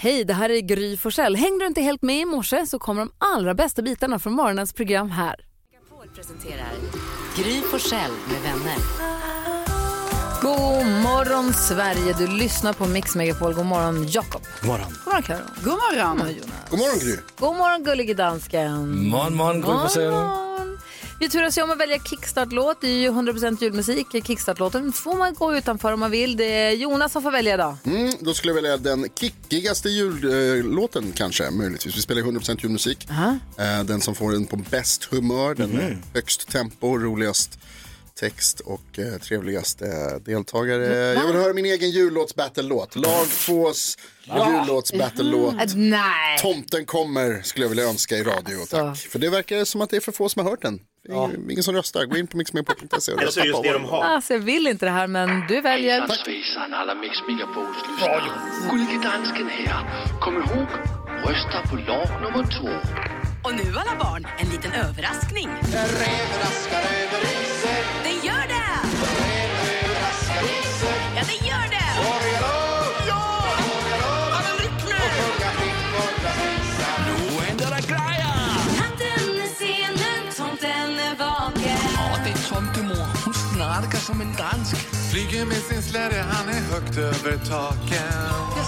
Hej, det här är Gry Forssell. Hängde du inte helt med i morse så kommer de allra bästa bitarna från morgonens program här. Presenterar Gry Forssell med vänner. God morgon Sverige, du lyssnar på Mix Megapol. God morgon Jakob. God morgon. God morgon Karo. God morgon. God morgon Gry. God morgon gullige dansken. Morgon, morgon, Gry Forssell. Vi turas ju om att välja kickstart-låt. Det är ju 100% julmusik. Kickstart-låten får man gå utanför om man vill. Det är Jonas som får välja idag. Mm, då skulle jag välja den kickigaste jullåten kanske, möjligtvis. Vi spelar ju 100% julmusik. Eh, den som får en på bäst humör, den med högst tempo, roligast text och eh, trevligast eh, deltagare. Jag vill höra min egen jullåts-battle-låt. Lag 2s jullåts-battle-låt. Nej. Tomten kommer skulle jag vilja önska i radio, tack. För det verkar som att det är för få som har hört den. Ingen, ingen som röstar. Gå in på mixmegapol.se och Eller så rösta är det på just det vad de har. Alltså, jag vill inte det här, men du väljer. Svejsan alla Mix Megapols. Gullige dansken här. Kom ihåg, rösta på lag nummer två. Och nu alla barn, en liten överraskning. Det gör det! Som en dansk. Flyger med sin släde, han är högt över taken.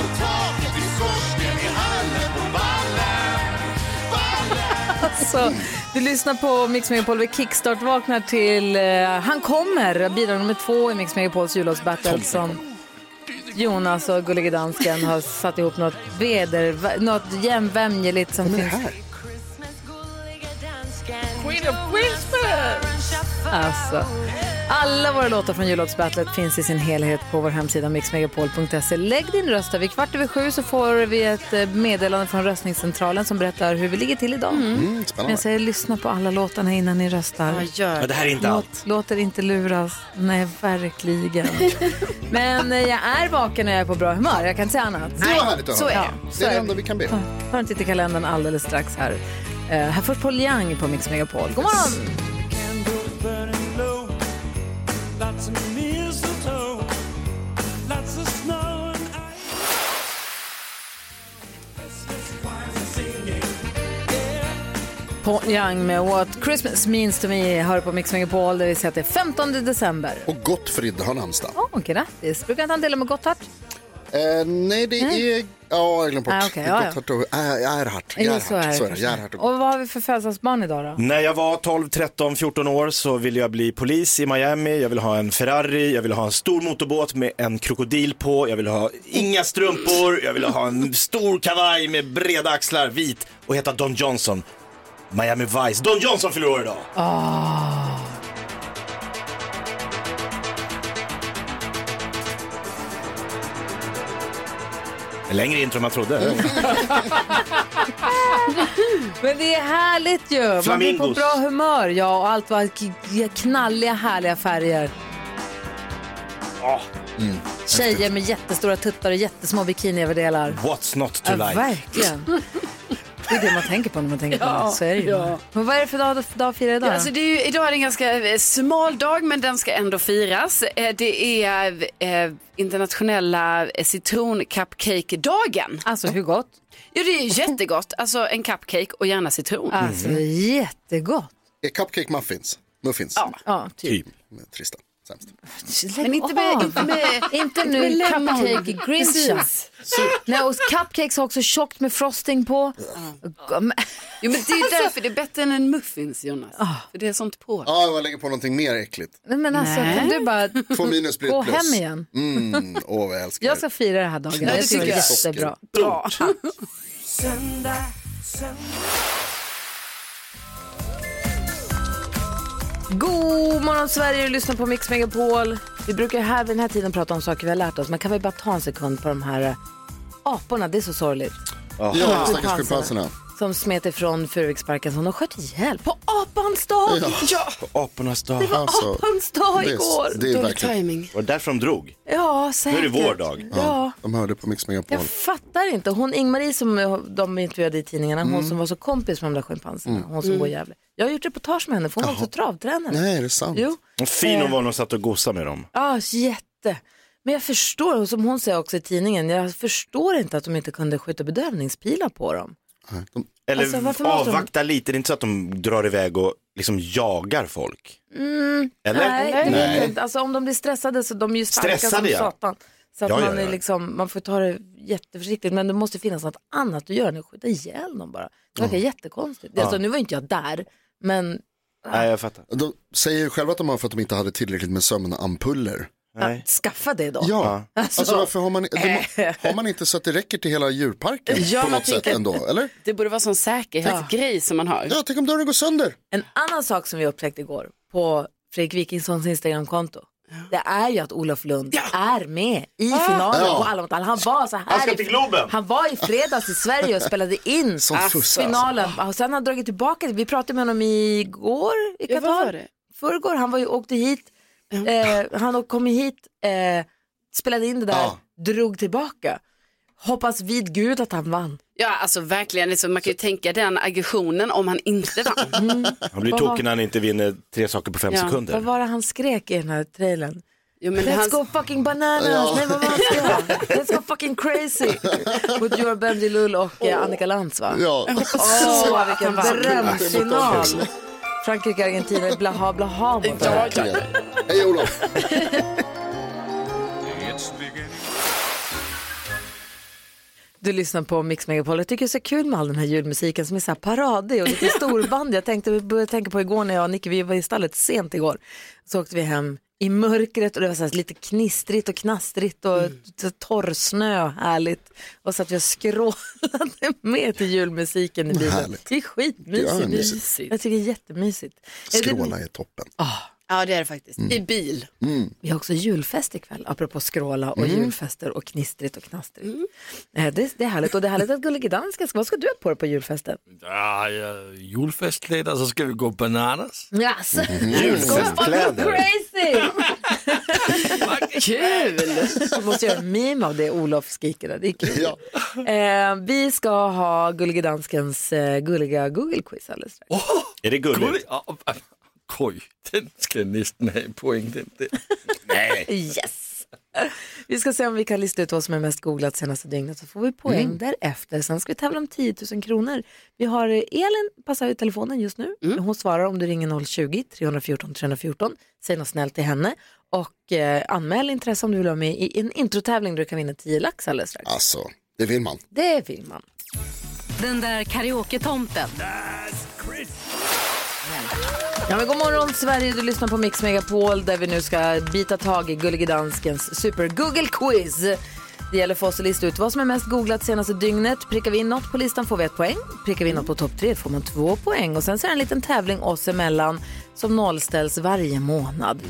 På taket, i skorsten, i hallen, på ballen. Alltså, du lyssnar på Mix Megapol. Vi kickstart vaknar till uh, Han kommer, bidrag nummer två i Mix Megapols jullåtsbattle som Jonas och Gullige Dansken har satt ihop något veder, något jämnvämjeligt som finns. Queen of Christmas! Alltså. Alla våra låtar från jullåtsbattlet finns i sin helhet på vår hemsida mixmegapol.se. Lägg din röst där. Vid kvart över sju så får vi ett eh, meddelande från röstningscentralen som berättar hur vi ligger till idag. Mm, Men jag säger lyssna på alla låtarna innan ni röstar. Men det här är inte Låt, allt. låt er inte luras. Nej, verkligen. Men eh, jag är vaken och jag är på bra humör. Jag kan inte säga annat. Det var härligt att Så är det. Det Så är det är enda vi kan be om. Ta en titt i kalendern alldeles strax här. Uh, här först Paul Young på Mix Megapol. God morgon! Paul Young med What Christmas Means To Me hör på Mix Megapol där vi säger att det är 15 december. Och Gottfrid har namnsdag. Åh, grattis! Brukar inte han dela med Gotthard? Eh, nej, det är... Ja, jag glömde bort. Ah, okej, ja, ja. Och... Äh, Gerhard. Jo, Gerhard. så är det Så är det. kanske. Gerhard och Och vad har vi för födelsedagsbarn idag då? När jag var 12, 13, 14 år så ville jag bli polis i Miami. Jag ville ha en Ferrari, jag ville ha en stor motorbåt med en krokodil på. Jag ville ha inga strumpor, jag ville ha en stor kavaj med breda axlar, vit och heta Don Johnson. Miami Vice. Don Johnson fyller år idag. En längre intro än man trodde. Men det är härligt ju! Man blir på bra humör, ja, och allt var knalliga, härliga färger. Tjejer med jättestora tuttar och jättesmå bikiniöverdelar. What's not to Ja, like? verkligen. Det är det man tänker på när man tänker på det. Så är det ju. Men vad är det för dag, dag firar idag? Ja, alltså det är ju, idag är det en ganska eh, smal dag men den ska ändå firas. Eh, Det är eh, internationella eh, citroncupcake-dagen. Alltså hur gott? Ja, det är jättegott. Alltså en cupcake och gärna citron. Alltså Mhm. jättegott. Är cupcake muffins? Muffins? Ja. Ja, typ. Typ. Med Trista. Sämst. Men inte med, inte med, Inte nu cupcake grincha. Nej, och cupcakes har också tjockt med frosting på. Men- Jo, men det är därför det är bättre än en muffins, Jonas. För det är sånt på. Ja, jag lägger på någonting mer äckligt. Nej, men alltså, Nej. kan du bara Två minus blir gå plus. hem igen? Mm, åh, vad jag älskar Jag det. ska fira den här dagen. det jag tycker det är tycker jag. jättebra. Bra. God morgon Sverige, du lyssnar på Mix Megapol. Vi brukar här vid den här tiden prata om saker vi har lärt oss, men kan vi bara ta en sekund på de här eh, aporna, det är så sorgligt. Ja, Schimpanserna. stackars schimpanserna. Som smet ifrån Furuviksparken som de sköt ihjäl på apans dag. Ja. Apornas dag. Det var Alltså, apans dag det, igår. är- det är verkligen, timing. Det därför de drog? Ja, säkert. Nu är det vår dag. Ja. de hörde på Mix Megapol. Jag fattar inte. Hon Ingmarie som de intervjuade i tidningarna, Mm. hon som var så kompis med de där schimpanserna, hon som bor i Gävle. Jag har gjort reportage med henne för hon var också travtränare. Nej, är det sant? Jo. Vad fin hon var när hon satt och gosade med dem. Ja, jätte. Men jag förstår, och som hon säger också i tidningen, jag förstår inte att de inte kunde skjuta bedövningspilar på dem. De, Eller Alltså, måste de- avvakta lite, det är inte så att de drar iväg och liksom jagar folk. Eller? Nej, Nej. inte. Alltså om de blir stressade så de är ju starka Stressade, som ja. satan. Så att Ja, ja, man, är ja. liksom, man får ta det jätteförsiktigt, men det måste finnas något annat att göra än att skjuta ihjäl dem bara. Det verkar jättekonstigt. Alltså, nu var inte jag där, men Nej, jag fattar. de säger ju själva att de har för att de inte hade tillräckligt med sömnampuller. Nej. skaffa det då. Ja, Alltså- alltså, varför har man, det, må- har man inte så att det räcker till hela djurparken Ja, på något sätt ändå, eller? Det borde vara sån säkerhetsgrej som man har. Ja, tänk om dörren går sönder. En annan sak som vi upptäckte igår på Fredrik Wikingssons Instagramkonto. Det är ju att Olof Lund är med i finalen Ja. på Alla mot alla. Han var så här Han ska i- till Globen. Han var i fredags i Sverige och spelade in Som alltså. finalen. Och sen har han dragit tillbaka. Vi pratade med honom igår i Ja, Qatar. var det? Förrgår. Han var ju, åkte hit. Eh, han kom hit, eh, spelade in det där, Ja. drog tillbaka. Hoppas vid gud att han vann. Ja, alltså verkligen, liksom, man kan ju tänka den aggressionen om han inte vann. Han blir Vad- tokig när han inte vinner tre saker på fem Ja, Vad sekunder. var det han skrek i den här trailern? Jo, men Let's hans- go fucking bananas! Nej, vad var skrek? Let's go fucking crazy! Mot Johan Bendjelloul och eh, Annika Lantz va? Ja, Åh, vilken vann. Drömfinal! Frankrike-Argentina, blaha blaha mot det här. hej Olof. Du lyssnar på Mix Megapol. Jag tycker det är så kul med all den här julmusiken som är så här paradig och lite storband. Jag tänkte, började tänka på igår när jag och Nicky, vi var i stallet sent igår. Så åkte vi hem i mörkret och det var så lite knistrigt och knastrigt och Mm. torrsnö, härligt. Och så att vi skrålade med till julmusiken i bilen. Härligt. Det är Ja, skitmysigt. det är mysigt. jag tycker det är jättemysigt. Skråla är toppen. Ja, det är det faktiskt. I bil. Vi har också julfest ikväll, apropå skråla och julfester och knistrigt och knastrigt. Eh, Det, det är härligt och det är härligt att Gullige Dansken vad ska du ha på dig på julfesten? Ja, ja, julfestkläder, så ska vi gå bananas. Yes. Julfestkläder. Crazy! Kul! Du måste göra en meme av det Olof skriker där, det är kul. Ja. Eh, vi ska ha Gullige Danskens eh, gulliga Google-quiz alldeles strax. Är det gulligt? Gulligt. Ja, ja, Oj, den ska nästan ha poäng. Den där. Yes! Vi ska se om vi kan lista ut vad som är mest googlat senaste dygnet så får vi poäng därefter. Sen ska vi tävla om 10 000 kronor. Vi har eh, Elin passar i telefonen just nu. Hon svarar om du ringer 020-314 314. Säg något snällt till henne och eh, anmäl intresse om du vill vara med i en introtävling där du kan vinna 10 lax alldeles strax. Alltså, det vill man. Det vill man. Den där karaoke-tomten. Ja, men god morgon Sverige, du lyssnar på Mix Megapol där vi nu ska bita tag i Gullige Danskens super Google quiz. Det gäller för oss att lista ut vad som är mest googlat senaste dygnet. Prickar vi in något på listan får vi ett poäng. Prickar vi in något på topp tre får man två poäng. Och sen så är det en liten tävling oss emellan som nollställs varje månad.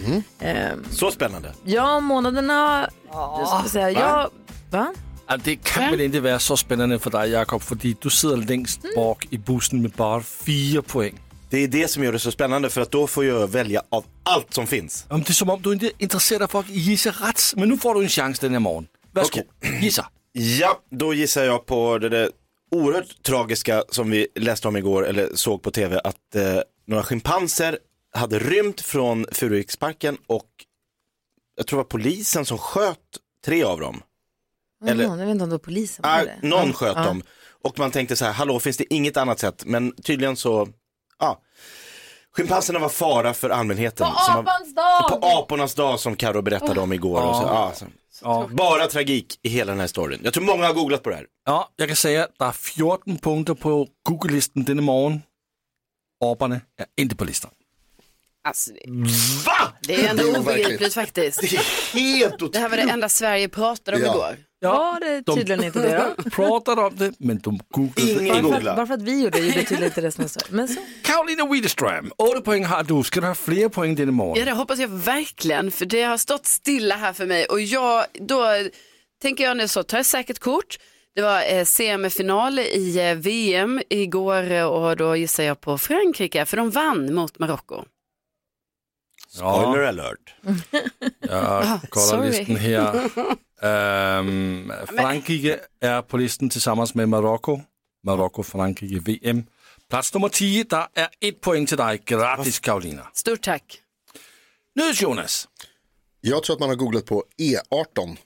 Ehm, Så spännande. ja, månaderna... Jag ska säga, ja, va? Ja, det kan väl inte vara så spännande för dig, Jakob, för du sitter längst bak i bussen med bara fyra poäng. Det är det som gör det så spännande för att då får jag välja av allt som finns. Om det är som om du inte intresserar dig för att gissa rätt, men nu får du en chans den här morgon. Varsågod, gissa. Ja, då gissar jag på det där oerhört tragiska som vi läste om igår eller såg på tv att eh, några schimpanser hade rymt från Furuviksparken och jag tror det var polisen som sköt tre av dem. Eller- jag vet inte om det var polisen. Var det? någon sköt ja. dem och man tänkte så här, hallå finns det inget annat sätt? Men tydligen så, ja. Schimpanserna var fara för allmänheten. På som var- apans dag! På apornas dag som Karo berättade om igår. Och så, ja, så. Ja. Bara tragik i hela den här storyn. Jag tror många har googlat på det här. Ja, jag kan säga att det är 14 punkter på Google-listan denna morgon. Aporna är inte på listan. Alltså, det, Va? det är ändå Det obegripligt faktiskt. Det är helt Det otroligt. här var det enda Sverige pratade om Ja. igår. Var det tydligen inte det då? pratade om det, men de googlade Ingen inte. Bara bara för att vi gjorde det gjorde tydligen inte resten av Sverige. Men så. Karolina Widerström, 8 poäng har du. Ska du ha fler poäng denna morgon? Ja, det hoppas jag verkligen, för det har stått stilla här för mig och jag, då tänker jag nu så, tar jag säkert kort. Det var eh, semifinal i eh, VM igår och då gissar jag på Frankrike, för de vann mot Marocko. Spoiler alert. Jag kollar sorry. listan här. Ehm, Frankrike är på listan tillsammans med Marocko. Marocko, Frankrike, VM. Plats nummer 10, där är ett poäng till dig. Grattis Karolina. Stort tack. Nu Jonas, Jag tror att man har googlat på E E18.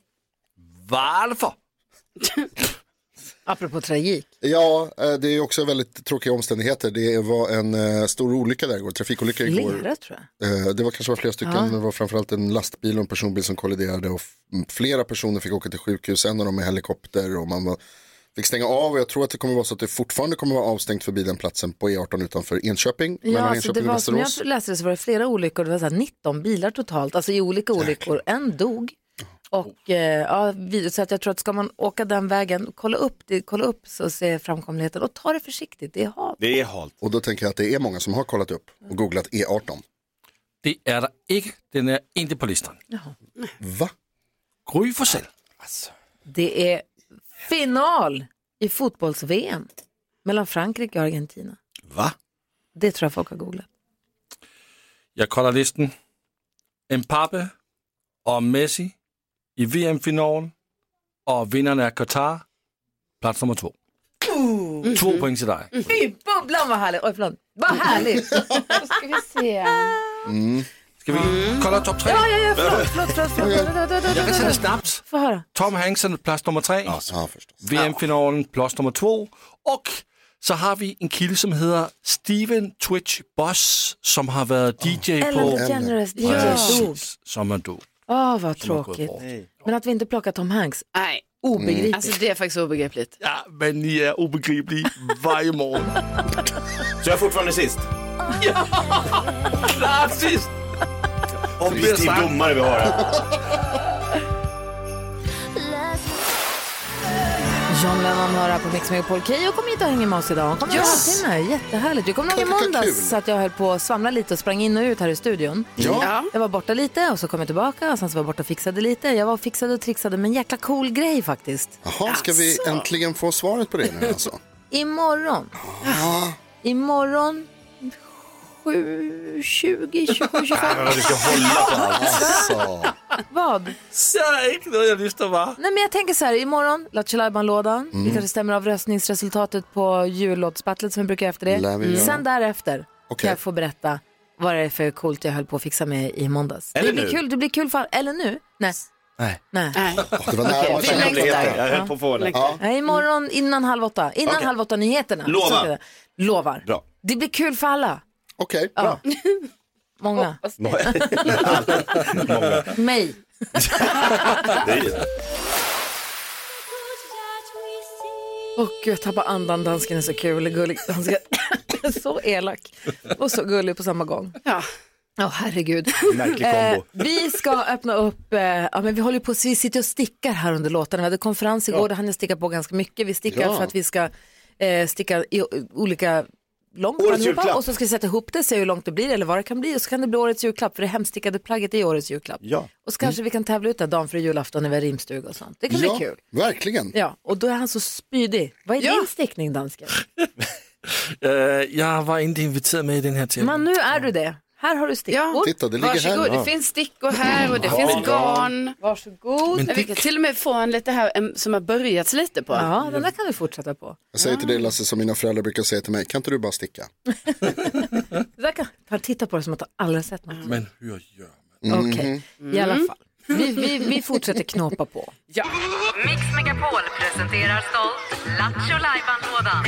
varför? Apropå tragik. Ja, eh, det är också väldigt tråkiga omständigheter. Det var en eh, stor olycka där igår, trafikolycka igår. Flera tror jag. Eh, Det var kanske var flera stycken, det var framförallt en lastbil och en personbil som kolliderade och f- flera personer fick åka till sjukhus, en av dem med helikopter och man var, fick stänga av och jag tror att det kommer vara så att det fortfarande kommer vara avstängt förbi den platsen på E18 utanför Enköping, Ja, mellan alltså det Enköping och var, som Västerås. jag läste det så var det flera olyckor, det var så här 19 bilar totalt, alltså i olika olyckor. En dog. Och eh, ja, så att jag tror att ska man åka den vägen, kolla upp, det, kolla upp så se framkomligheten och ta det försiktigt, det är halt. Det är halt. Och då tänker jag att det är många som har kollat upp och googlat E E18. Det är det inte. Den är inte på listan. Va? Gry Forssell. Det är final i fotbolls-VM mellan Frankrike och Argentina. Va? Det tror jag folk har googlat. Jag kollar listan. Mbappe och Messi i VM-final och vinnaren är Qatar. Plats nummer två. Två poäng till dig. Fy bubblan vad härligt! Oj förlåt, vad härligt! Då ska vi se. Ska vi kolla topp tre? Ja, ja, ja, förlåt, förlåt, förlåt. förlåt. Jag kan säga det snabbt. Få höra. Tom Hanksen, plats nummer tre. Ja. VM-finalen, plats nummer två. Och så har vi en kille som heter Steven Twitch Boss som har varit DJ på... Ellen DeGeneres. Precis, som är dog. Åh, vad Som har gått tråkigt. bort. Men att vi inte plockar Tom Hanks, Nej, obegripligt. alltså det är faktiskt obegripligt. Ja, men ni är obegripliga varje morgon. Så jag är fortfarande sist? Klart sist! Objektiv domare vi har här. John Lennon hör här på Mix Megapol. Keyyo kom hit och hänger med oss idag. Hon kom en halvtimme. Jättehärligt. Jag kommer ihåg i måndags att jag höll på att svamla lite och sprang in och ut här i studion. Ja. Jag var borta lite och så kom jag tillbaka och sen så var jag borta och fixade lite. Jag var och fixade och trixade med en jäkla cool grej faktiskt. Jaha, ska vi äntligen få svaret på det nu alltså? Imorgon. Imorgon 7, 20, 27, 25. Du ska hålla på allt. Så. Vad? Vad jag lyssnar va? Nej men jag tänker så här, imorgon, Lattjo lådan Mm. Vi kanske stämmer av röstningsresultatet på jullåtsbattlet som vi brukar efter det. Sen därefter Okej. kan jag få berätta vad det är för coolt jag höll på att fixa med i måndags. Eller det blir nu. kul, det blir kul för Eller nu? Nej. Nej. Nej. Nej. Det var nära. Vi längtar. Hemligheter. Jag höll på att få det. Ja. Nej, imorgon innan halv åtta. Innan Okej. halv åtta nyheterna. Lova. Så ska jag- Lovar. Bra. Det blir kul för alla. Okej, Ja. bra. Många. Mig. Det är- Åh gud, jag tappar andan. Dansken är så kul och gullig. Dansken är så elak och så gullig på samma gång. Ja. Åh herregud. Märklig Eh, vi ska öppna upp, eh, ja, men vi håller på, vi sitter och stickar här under låtarna. Vi hade konferens igår, där hann jag sticka på ganska mycket. Vi stickar Ja. för att vi ska eh, sticka i o- olika långt Årets allihopa. julklapp. och så ska vi sätta ihop det, se hur långt det blir eller vad det kan bli och så kan det bli årets julklapp för det hemstickade plagget är årets julklapp. Ja. Och så kanske vi kan tävla ut det dagen för julafton när vi har rimstuga och sånt. Det kan Ja, bli kul. verkligen. Ja, och då är han så spydig. Vad är Ja. din stickning dansken? Uh, jag var inte inviterad med i den här tävlingen. Men nu är du det. Här har du stickor. Ja. Titta, det ligger Varsågod, här. det finns stickor här och det finns garn. Varsågod. Men Vi kan till och med få en lite här en, som har börjats lite på. Ja, den där kan du fortsätta på. Jag säger till dig Lasse som mina föräldrar brukar säga till mig, kan inte du bara sticka? Det där kan... Han tittar på det som att han aldrig sett något. Men hur gör man? Okej, i alla fall. Vi, vi, vi fortsätter knåpa på. Ja. Mix Megapol presenterar stolt Lattjo Lajban-lådan.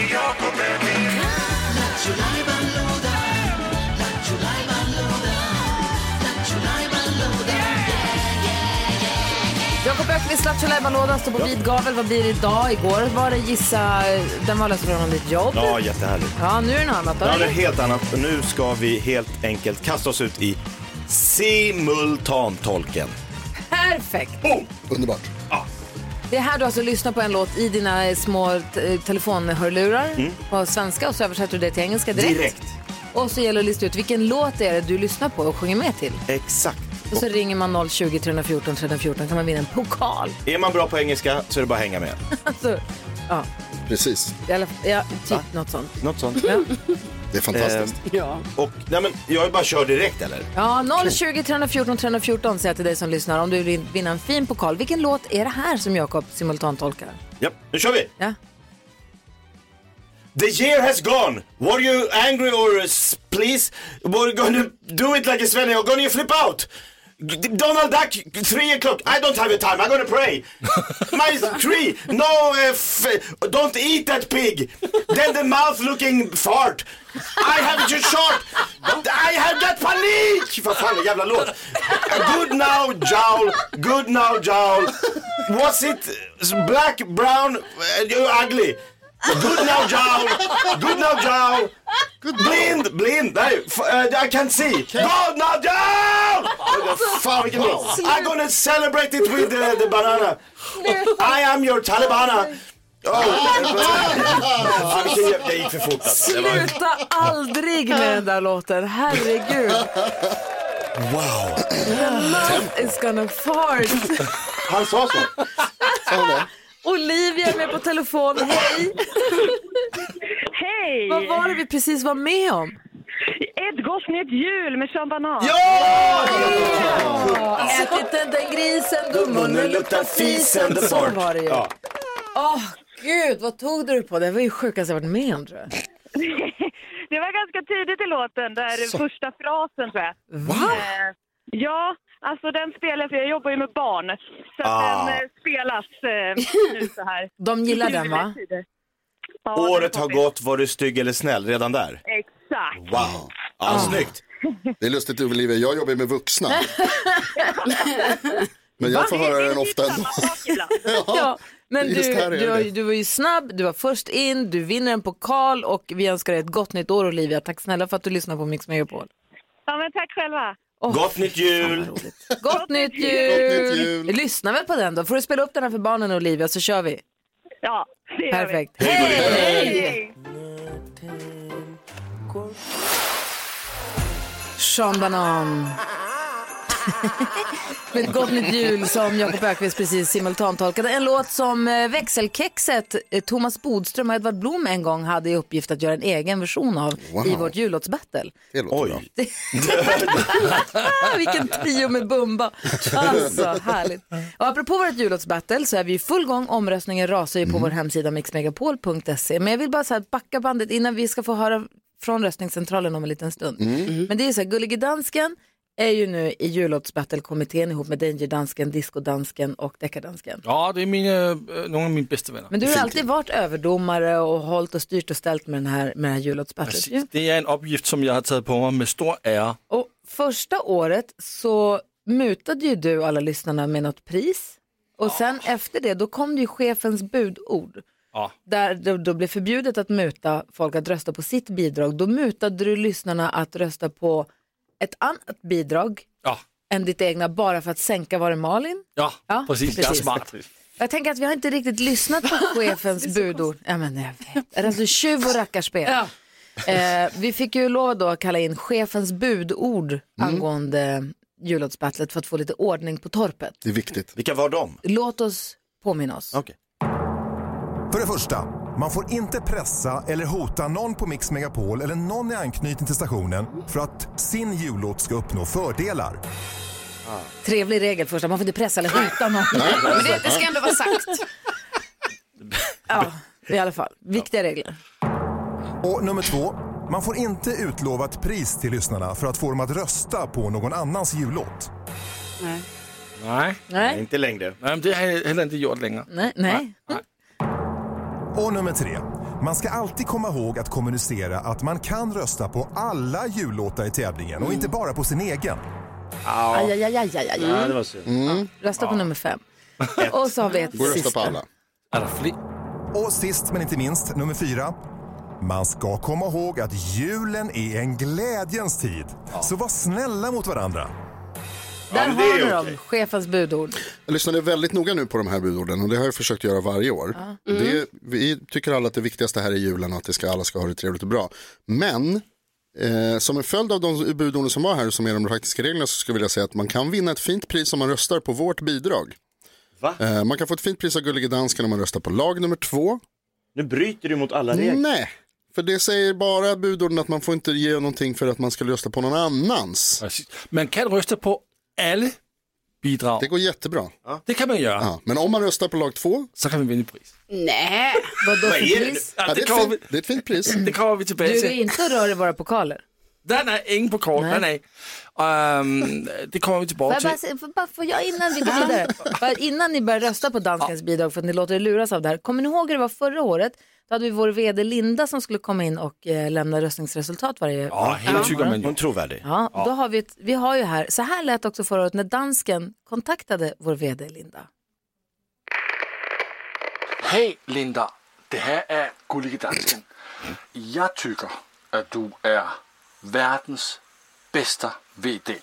Öqvist, Lattjo Lajban-lådan står på vid gavel. Vad blir det idag? Igår var det gissa, den var lösa frågan om ditt jobb. Ja, jättehärligt. Ja, nu är det något annat. Då. Ja, det är helt annat. Nu ska vi helt enkelt kasta oss ut i simultantolken. Perfekt. Underbart. Det är här du alltså lyssnar på en låt i dina små eh, telefonhörlurar på svenska och så översätter du det till engelska direkt. Mm. Direkt. Och så gäller det att lista ut vilken låt det är du lyssnar på och sjunger med till. Exakt. Och så ringer man 020 314 314 kan man vinna en pokal. Är man bra på engelska så är det bara att hänga med. Alltså, ja, Precis, i alla, ja, typ något sånt. Något sånt. Ja. det är fantastiskt. Ja. Och, nej men, jag bara kör direkt eller? Ja, 020 314 314 säger jag till dig som lyssnar om du vill vinna en fin pokal. Vilken låt är det här som Jakob simultantolkar? Ja, nu kör vi! Ja. The year has gone. Were you angry or please? Were gonna do it like a Sven or gonna flip out? Donald Duck, three o'clock. I don't have a time. I'm gonna pray. My tree. No, uh, don't eat that pig. Then the mouth looking fart. I have your short. I have that panik. Vad fan, jävla låt. Eh, good now, jowl. Good now, jowl. Was it black, brown, uh, ugly? Good now, jowl. Good now, jowl. Blind, blind. Nej, f- uh, I can see. Good now, jowl. Fan vilken låt. I'm gonna celebrate it with uh, the banana. I am your Talibana. Oh, det gick för fort alltså. Det. Sluta aldrig med den där låten, herregud. Wow. The mouth is gonna fart. Han sa så. Olivia är med på telefon, hej. Hej! Vad var det vi precis var med om? Ett gott nytt jul med Sean Banan. Ja! Ät inte den grisen, då munnen luktar fisen. Så var det ju. Ja. Åh, gud, vad tog du på? Det var ju sjukaste jag varit med om tror jag. Det var ganska tidigt i låten, där första frasen tror jag. Va? Eh, ja, alltså den spelar jag för jag jobbar ju med barn. Så Ah. den eh, spelas eh, nu så här. De gillar den va? Ja, Året har gått, var du stygg eller snäll redan där? Exakt. Wow. Ja, snyggt. Det är lustigt Olivia, jag jobbar ju med vuxna. Men jag får höra den ofta ändå. Ibland. Ja, men du, du, var, det. ju- du var ju snabb, du var först in, du vinner en pokal och vi önskar dig ett gott nytt år Olivia. Tack snälla för att du lyssnar på Mix Megapol. Ja, men tack själva. Åh, Gott nytt jul! Gott nytt nytt jul! jul. Lyssna väl på den då. Får du spela upp den här för barnen Olivia så kör vi. Ja, det gör Perfekt. vi. Hej! Hej! Sean Banan. Med ett gott nytt jul som Jakob Ökvist precis simultantolkade. En låt som eh, växelkexet eh, Thomas Bodström och Edvard Blom en gång hade i uppgift att göra en egen version av Wow. i vårt jullåtsbattle. Det låter Oj. bra. Vilken trio med Bumba. Alltså, härligt. Och apropå vårt jullåtsbattle så är vi i full gång. Omröstningen rasar ju på vår hemsida mixmegapol.se. Men jag vill bara så här backa bandet innan vi ska få höra från röstningscentralen om en liten stund. Men det är så här, Gullige Dansken är ju nu i jullåtsbattlekommittén ihop med Danger Dansken, Disco Dansken och Deckardansken. Ja, det är mina, äh, några av mina bästa vänner. Men du har alltid varit överdomare och hållit och styrt och ställt med den här, med det här jullåtsbattlet. ju. Precis. Det är en uppgift som jag har tagit på mig med stor ära. Och första året så mutade ju du alla lyssnarna med något pris. Och sen efter det, då kom det ju chefens budord. Ja. Där det då blev förbjudet att muta folk att rösta på sitt bidrag. Då mutade du lyssnarna att rösta på ett annat bidrag Ja, än ditt egna bara för att sänka, var det Malin? ja, Ja, precis. Precis. smart. Jag tänker att vi har inte riktigt lyssnat på chefens budord. Ja, men jag vet. Alltså tjuv och rackarspel? Eh, vi fick ju lov då att kalla in chefens budord angående jullåtsbattlet för att få lite ordning på torpet. Det är viktigt. Vilka var de? Låt oss påminna oss. Okej. För det första, man får inte pressa eller hota någon på Mix Megapol eller någon i anknytning till stationen för att sin jullåt ska uppnå fördelar. Trevlig regel först, man får inte pressa eller hota någon. Men det, det ska ändå vara sagt. Ja, i alla fall. Viktiga regler. Och nummer två, man får inte utlova ett pris till lyssnarna för att få dem att rösta på någon annans jullåt. Nej, Nej, Nej, inte längre. nej men det har jag heller inte gjort längre. nej, nej. Och nummer tre, man ska alltid komma ihåg att kommunicera att man kan rösta på alla jullåtar i tävlingen och inte bara på sin egen. Aj, aj, aj, aj, aj, aj. Ja, det var synd. Rösta på nummer fem. Och så har vi ett Gå och rösta på sista. alla. Och sist men inte minst, nummer fyra. Man ska komma ihåg att julen är en glädjens tid. Så var snälla mot varandra. Där men har ni dem, chefens budord. Jag lyssnade väldigt noga nu på de här budorden och det har jag försökt göra varje år. Ja. Mm. Det, vi tycker alla att det viktigaste här är julen och att det ska, alla ska ha det trevligt och bra. Men eh, som en följd av de budorden som var här och som är de praktiska reglerna så skulle jag vilja säga att man kan vinna ett fint pris om man röstar på vårt bidrag. Eh, man kan få ett fint pris av Gullige Dansken om man röstar på lag nummer två. Nu bryter du mot alla regler. Nej, för det säger bara budorden att man får inte ge någonting för att man ska rösta på någon annans. Man kan rösta på alla bidrag. Det går jättebra. Det kan man göra. Ja, men om man röstar på lag två så kan vi vinna pris. Nej. Vadå Vad för är det pris? Ja, Ja, det, det är ett kommer fint, det är ett fint pris. Det kommer vi tillbaka Du är till. inte rör i våra pokaler. Nej, nej, ingen pokal. Nej. Nej. nej. Ehm, det kommer vi tillbaka jag bara, till. får, bara, får jag innan vi går vidare, bara innan ni börjar rösta på danskens bidrag för att ni låter er luras av det här. Kommer ni ihåg hur det var förra året? Då hade vi vår vd Linda som skulle komma in och eh, lämna röstningsresultat varje Ja, Ja. tycker man Hon är trovärdig. Ja, då har vi, ett, vi har ju här, så här lät också förra året när dansken kontaktade vår vd Linda. Hej Linda, det här är Gullige Dansken. Jag tycker att du är världens bästa VD.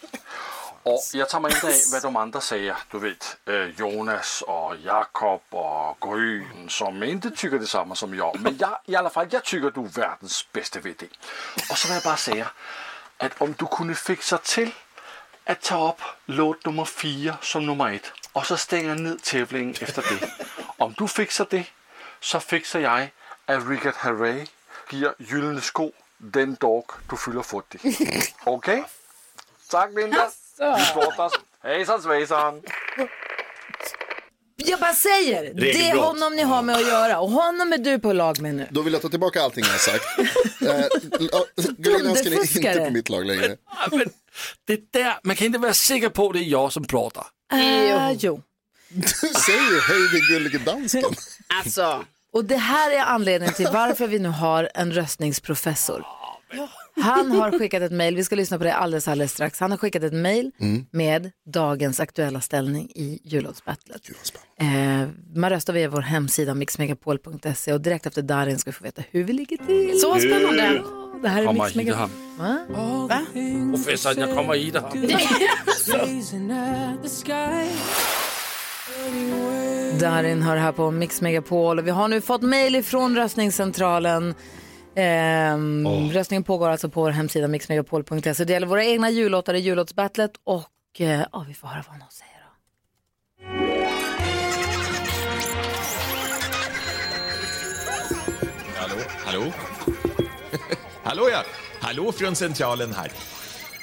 Och jag tar mig inte av vad de andra säger, du vet eh, Jonas och Jakob och Gryn som inte tycker detsamma som jag. Men jag, i alla fall, jag tycker du är världens bästa VD. Och så vill jag bara säga att om du kunde fixa till att ta upp låt nummer fyra som nummer ett och så stänga ner tävlingen efter det. Om du fixar det så fixar jag att Richard Herrey ger gyllene sko den dag du fyller 40. Okej? Tack Linda. Vi pratas. Hejsan svejsan. Jag bara säger, det är Regelbrott. honom ni har med att göra och honom är du på lag med nu. Då vill jag ta tillbaka allting jag har sagt. eh, Dansken är inte Dunderfuskare. på mitt lag längre. Det där, man kan inte vara säker på att det är jag som pratar. Uh, jo. Du säger hej är Gullige Dansken. Alltså. Och det här är anledningen till varför vi nu har en röstningsprofessor. Han har skickat ett mejl, vi ska lyssna på det alldeles, alldeles strax. Han har skickat ett mejl Mm. med dagens aktuella ställning i jullåtsbattlet. Eh, man röstar via vår hemsida mixmegapol.se och direkt efter Darin ska vi få veta hur vi ligger till. Så spännande. Ja, Det här är Mix Megapol. han. Va? Professorn, jag kommer hit han. Darin hör här på Mix Megapol och vi har nu fått mejl ifrån röstningscentralen. Ehm, Röstningen pågår alltså på vår hemsida mixmegapol.se. Det gäller våra egna jullåtar i jullåtsbattlet och eh, ja, vi får höra vad någon säger. Hallå? Hallå? Hallå ja! Hallå från centralen här.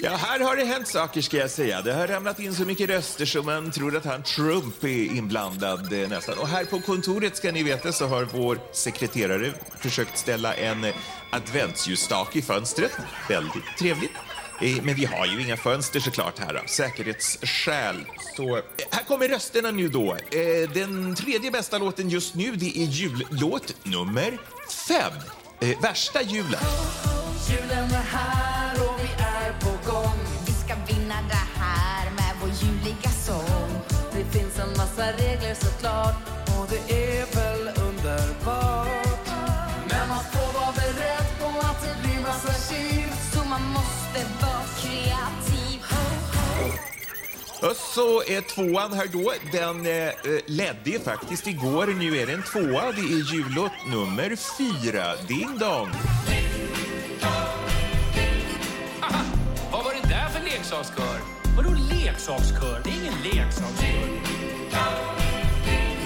Ja, här har det hänt saker ska jag säga. Det har ramlat in så mycket röster så man tror att han Trump är inblandad eh, nästan. Och här på kontoret ska ni veta så har vår sekreterare försökt ställa en eh, adventsljusstake i fönstret. Väldigt trevligt. Eh, Men vi har ju inga fönster såklart här av säkerhetsskäl. Så eh, här kommer rösterna nu då. Eh, Den tredje bästa låten just nu det är jullåt nummer fem. Eh, Värsta julen. Julen är här massa regler såklart Och det är väl underbart Men man får vara beredd på att det blir massa tjiv Så man måste vara kreativ så är tvåan här då, den eh, ledde faktiskt igår. Nu är det en tvåa. Det är jullåt nummer fyra. Ding dong. Vad var det där för leksakskör? Vadå leksakskör? Det är ingen leksakskör.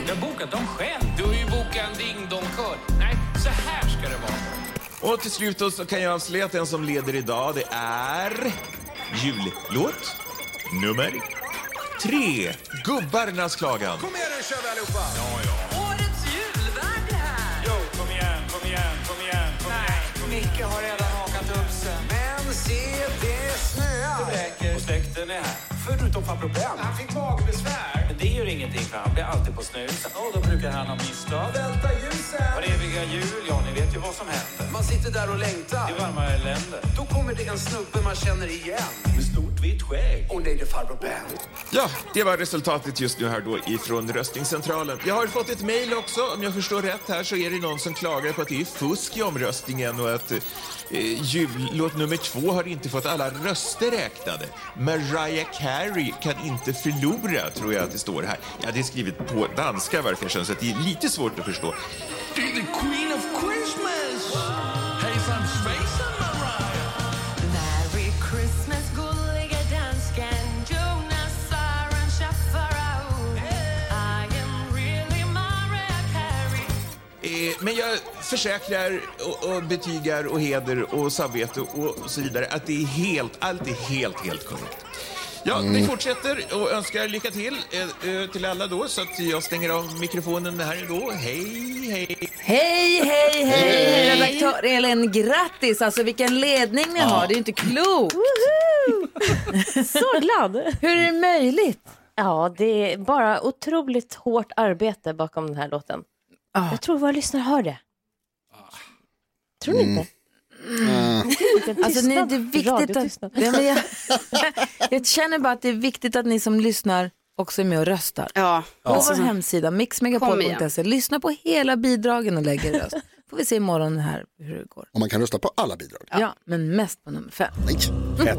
Jag har bokat dem själv. Du har ju bokat en ding-dong-kör. Nej, så här ska det vara. Och till slut då så kan jag avslöja att den som leder idag det är jullåt nummer tre. Gubbarnas klagan. Kom igen nu kör vi allihopa! Ja, ja. Årets julvärd här! Jo, kom igen, kom igen, kom igen, kom igen. Micke har redan hakat upp sig. Men se, det snöar. Det räcker. Och släkten är här. Förutom farbror Ben. Han fick magbesvär. Det ingenting för han blir alltid på snusen. Och då brukar han ha misstag. Välta ljusen. Var eviga jul, ja ni vet ju vad som händer. Man sitter där och längtar. I varma länder. Då kommer det en snubbe man känner igen. Med stort vitt skägg. Och det är farbror Bernt. Ja, det var resultatet just nu här då ifrån röstningscentralen. Jag har fått ett mejl också. Om jag förstår rätt här så är det någon som klagar på att det är fusk i omröstningen och att eh, jullåt nummer två har inte fått alla röster räknade. Mariah Carey kan inte förlora, tror jag att det står här. Ja, det är skrivet på danska verkar så att det är lite svårt att förstå. Det är the Queen of Christmas! Hejsan svejsan Mariah! Merry Christmas, gulliga dansken Jonas Aron Schaffarau I am really Mariah Carey Eh, men jag försäkrar och, och betygar och heder och samvete och, så vidare att det är helt, allt är helt, helt korrekt. Ja, vi Mm. fortsätter och önskar lycka till eh, eh, till alla då så att jag stänger av mikrofonen här då. Hej, hej! Hej, hej, hej! Redaktör Elin, grattis! Alltså vilken ledning ni Ja. har, det är ju inte klokt. Så glad. Hur är det möjligt? Ja, det är bara otroligt hårt arbete bakom den här låten. Jag tror våra lyssnare hör det. Tror ni inte? Alltså, ni, det är viktigt att, ja, men jag, jag känner bara att det är viktigt att ni som lyssnar också är med och röstar. Ja. På Alltså, vår hemsida Kom mixmegapol.se. Lyssna på hela bidragen och lägg er röst. Får vi se imorgon här hur det går. Och man kan rösta på alla bidrag. Ja, men mest på nummer fem. Nej.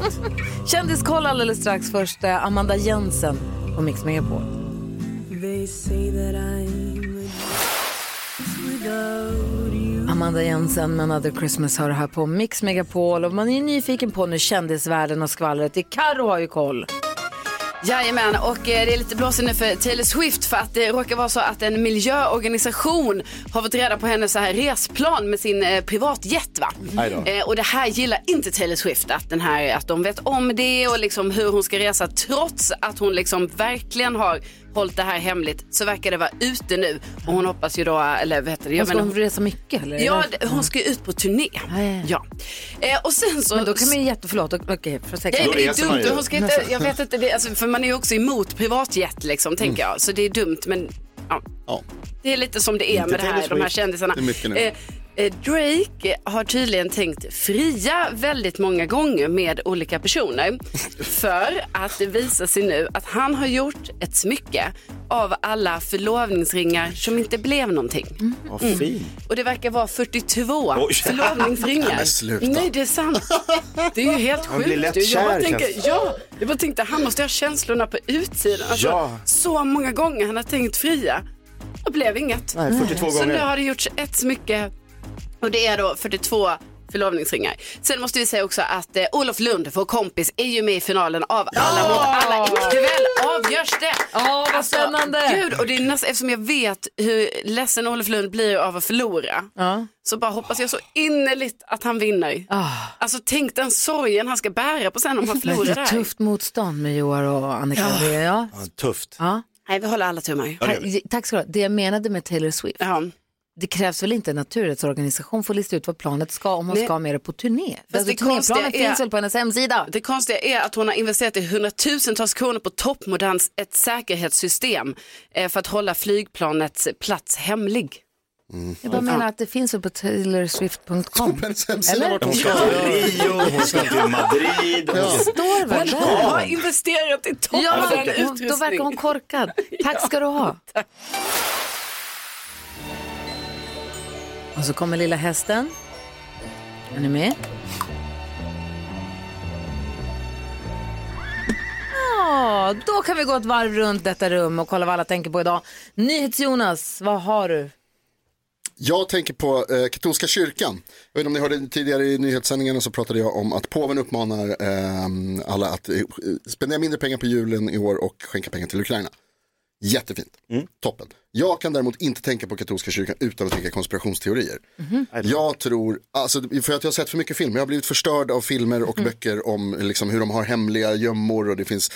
Kändiskoll alldeles strax. Först eh, Amanda Jensen på Mix Megapol. They say that I'm without Amanda Jensen med Another Christmas hör här på Mix Megapol. Och man är ju nyfiken på nu kändisvärlden och skvallret. Carro har ju koll. Jajamän, och eh, det är lite blåsigt nu för Taylor Swift för att det råkar vara så att en miljöorganisation har fått reda på hennes så här resplan med sin eh, privatjet. Va? Eh, och det här gillar inte Taylor Swift, att, den här, att de vet om det och liksom hur hon ska resa trots att hon liksom verkligen har hållit det här hemligt så verkar det vara ute nu och hon hoppas ju då, eller vet du, Hon ska hon resa mycket eller? Ja, det- hon ska ju ut på turné. Ja. Eh, och sen så... Men då kan man ju jätte, förlåt, okej, för Ja, säkerhet. men det är dumt. Hon ska inte, jag vet inte, det, alltså, för man är ju också emot privatjet liksom, tänker jag. Så det är dumt, men ja. Det är lite som det är Inte med det här, de här kändisarna. Eh, Drake har tydligen tänkt fria väldigt många gånger med olika personer för att det visar sig nu att han har gjort ett smycke av alla förlovningsringar som inte blev någonting. Vad fin. Och det verkar vara 42 Oj. förlovningsringar. Sluta. Nej, det är sant. Det är ju helt Man blir sjukt. lätt Jag kär, bara tänker, känns ja, jag bara tänkte, han måste ha känslorna på utsidan. Alltså, Ja. Så många gånger han har tänkt fria. Och blev inget. Nej, 42 Så gånger. nu har det gjorts ett smycke och det är då 42 förlovningsringar. Sen måste vi säga också att eh, Olof Lund, vår kompis, är ju med i finalen av Alla mot alla. Ikväll avgörs det. Åh, vad spännande. Gud, och det är nästan, eftersom jag vet hur ledsen Olof Lund blir av att förlora. Så bara hoppas jag så innerligt att han vinner. Alltså tänk den sorgen han ska bära på sen om han förlorar det det är tufft motstånd med Joar och Annika. Ja. Det är- Ja. Ja, tufft. Ja. Nej, vi håller alla tummar. Ja. Tack- ska du ha. Det jag menade med Taylor Swift. Det krävs väl inte en naturrättsorganisation för att lista ut vad planet ska om hon Nej. ska med det på turné? Fast Alltså, det turnéplanen konstiga är- finns väl på hennes hemsida? Det konstiga är att hon har investerat i hundratusentals kronor på toppmoderns ett säkerhetssystem eh, för att hålla flygplanets plats hemlig. Jag bara menar att det finns väl på taylorswift.com. hemsida vart hon ska till Rio, hon ska till Madrid. Det står väl Hon där? har investerat i toppmodern Ja, utrustning. hon, då verkar hon korkad. Tack ska du ha. Och så kommer lilla hästen. Är ni med? Ja, då kan vi gå ett varv runt detta rum och kolla vad alla tänker på idag. NyhetsJonas, vad har du? Jag tänker på eh, katolska kyrkan. Jag vet inte om ni hörde tidigare i nyhetssändningarna så pratade jag om att påven uppmanar eh, alla att eh, eh, spendera mindre pengar på julen i år och skänka pengar till Ukraina. Jättefint, toppen. Jag kan däremot inte tänka på katolska kyrkan utan att tänka konspirationsteorier. Jag tror, alltså, för att jag har sett för mycket film, jag har blivit förstörd av filmer och böcker om liksom, hur de har hemliga gömmor och det finns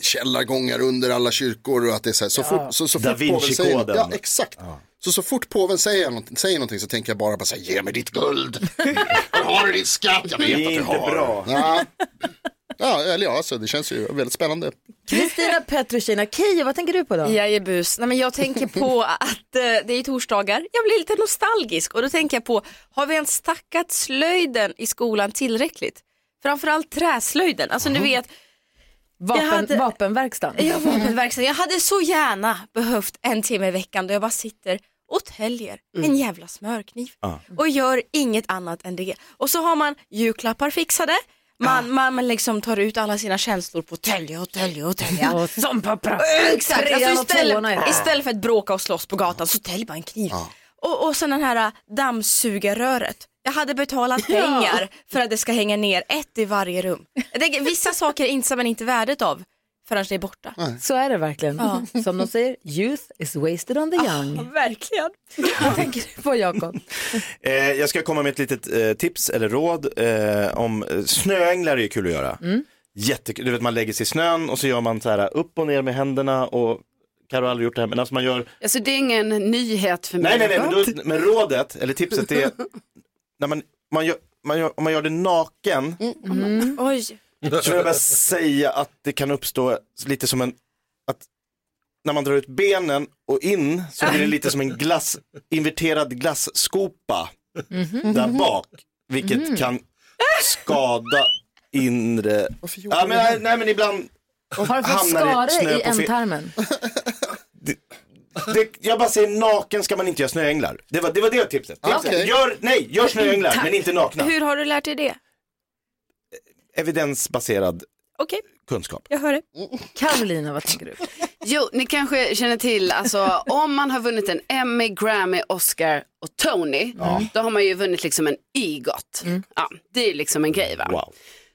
källargångar under alla kyrkor och att det är så här, så Ja. fort, så, så fort påven säger ja exakt. Så, så fort påven säger någonting, säger någonting så tänker jag bara, bara så här, ge mig ditt guld. Har du din skatt? Jag vet Det är att du inte har. bra. Ja. Ja, eller ja, alltså, det känns ju väldigt spännande. Kristina Petrushina, Keyyo, vad tänker du på då? Jajebus. Nej, men jag tänker på att eh, det är torsdagar. Jag blir lite nostalgisk och då tänker jag på, har vi ens stackat slöjden i skolan tillräckligt? Framförallt träslöjden. Alltså du vet, Vapen, Jag hade- Vapenverkstan. Ja, vapenverksam. Jag hade så gärna behövt en timme i veckan då jag bara sitter och täljer en jävla smörkniv Ja. och gör inget annat än det. Och så har man julklappar fixade, man, man, man liksom tar ut alla sina känslor på tälja och tälja och tälja. Och som pappa. Exakt, Trean alltså istället, det. istället för att bråka och slåss på gatan så täljer man en kniv. Och, och sen den här äh, dammsugarröret. Jag hade betalat Ja. pengar för att det ska hänga ner ett i varje rum. Tänker, vissa saker inser man inte värdet av förrän det är borta. Så är det verkligen. Ja. Som de säger, youth is wasted on the young. verkligen. Vad tänker du på Jakob? Eh, jag ska komma med ett litet eh, tips eller råd eh, om eh, snöänglar är ju kul att göra. Mm. Jättekul, du vet man lägger sig i snön och så gör man så här upp och ner med händerna och Karo har aldrig gjort det här men alltså man gör, Alltså det är ingen nyhet för mig. nej nej nej men, då, men rådet eller tipset är när man, man, gör, man gör, om man gör det naken Mm. Oj. Så vill jag bara säga att det kan uppstå lite som en, att när man drar ut benen och in så blir det lite som en glass, inverterad glasskopa där bak, vilket Mhm. kan skada inre... Ja, men, nej, nej men ibland Har du fått hamnar det snö skare i på fel- ändtarmen? det, jag bara säger naken ska man inte göra snöänglar. Det var det, var det tipset. tipset. Okej. Gör, nej, gör snöänglar men inte nakna. Hur har du lärt dig det? Evidensbaserad Okej, kunskap. jag hör det. Carolina, vad tänker du? Jo, ni kanske känner till, alltså om man har vunnit en Emmy, Grammy, Oscar och Tony, då har man ju vunnit liksom en EGOT. Ja, det är liksom en grej va? Wow.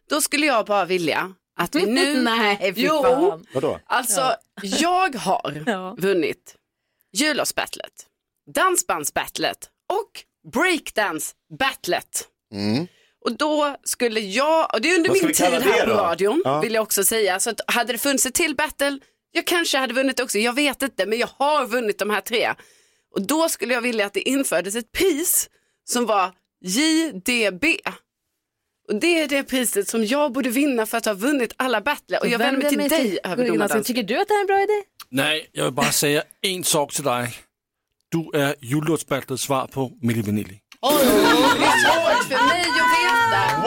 Då skulle jag bara vilja att vi nu... Nej, fy Jo, fan. Vadå? alltså jag har vunnit jullåtsbattlet, dansbandsbattlet och breakdance-battlet. Mm. Och då skulle jag, och det är under min tid här på radion, Ja. vill jag också säga. Så att hade det funnits ett till battle, jag kanske hade vunnit också, jag vet inte, men jag har vunnit de här tre. Och då skulle jag vilja att det infördes ett pris som var JDB. Och det är det priset som jag borde vinna för att ha vunnit alla battler. Och jag vänder mig till mig dig, överdomaren. Tycker du att det här är en bra idé? Nej, jag vill bara säga en sak till dig. Du är jullåtsbattlets svar på Milli Vanilli. Det är svårt för mig.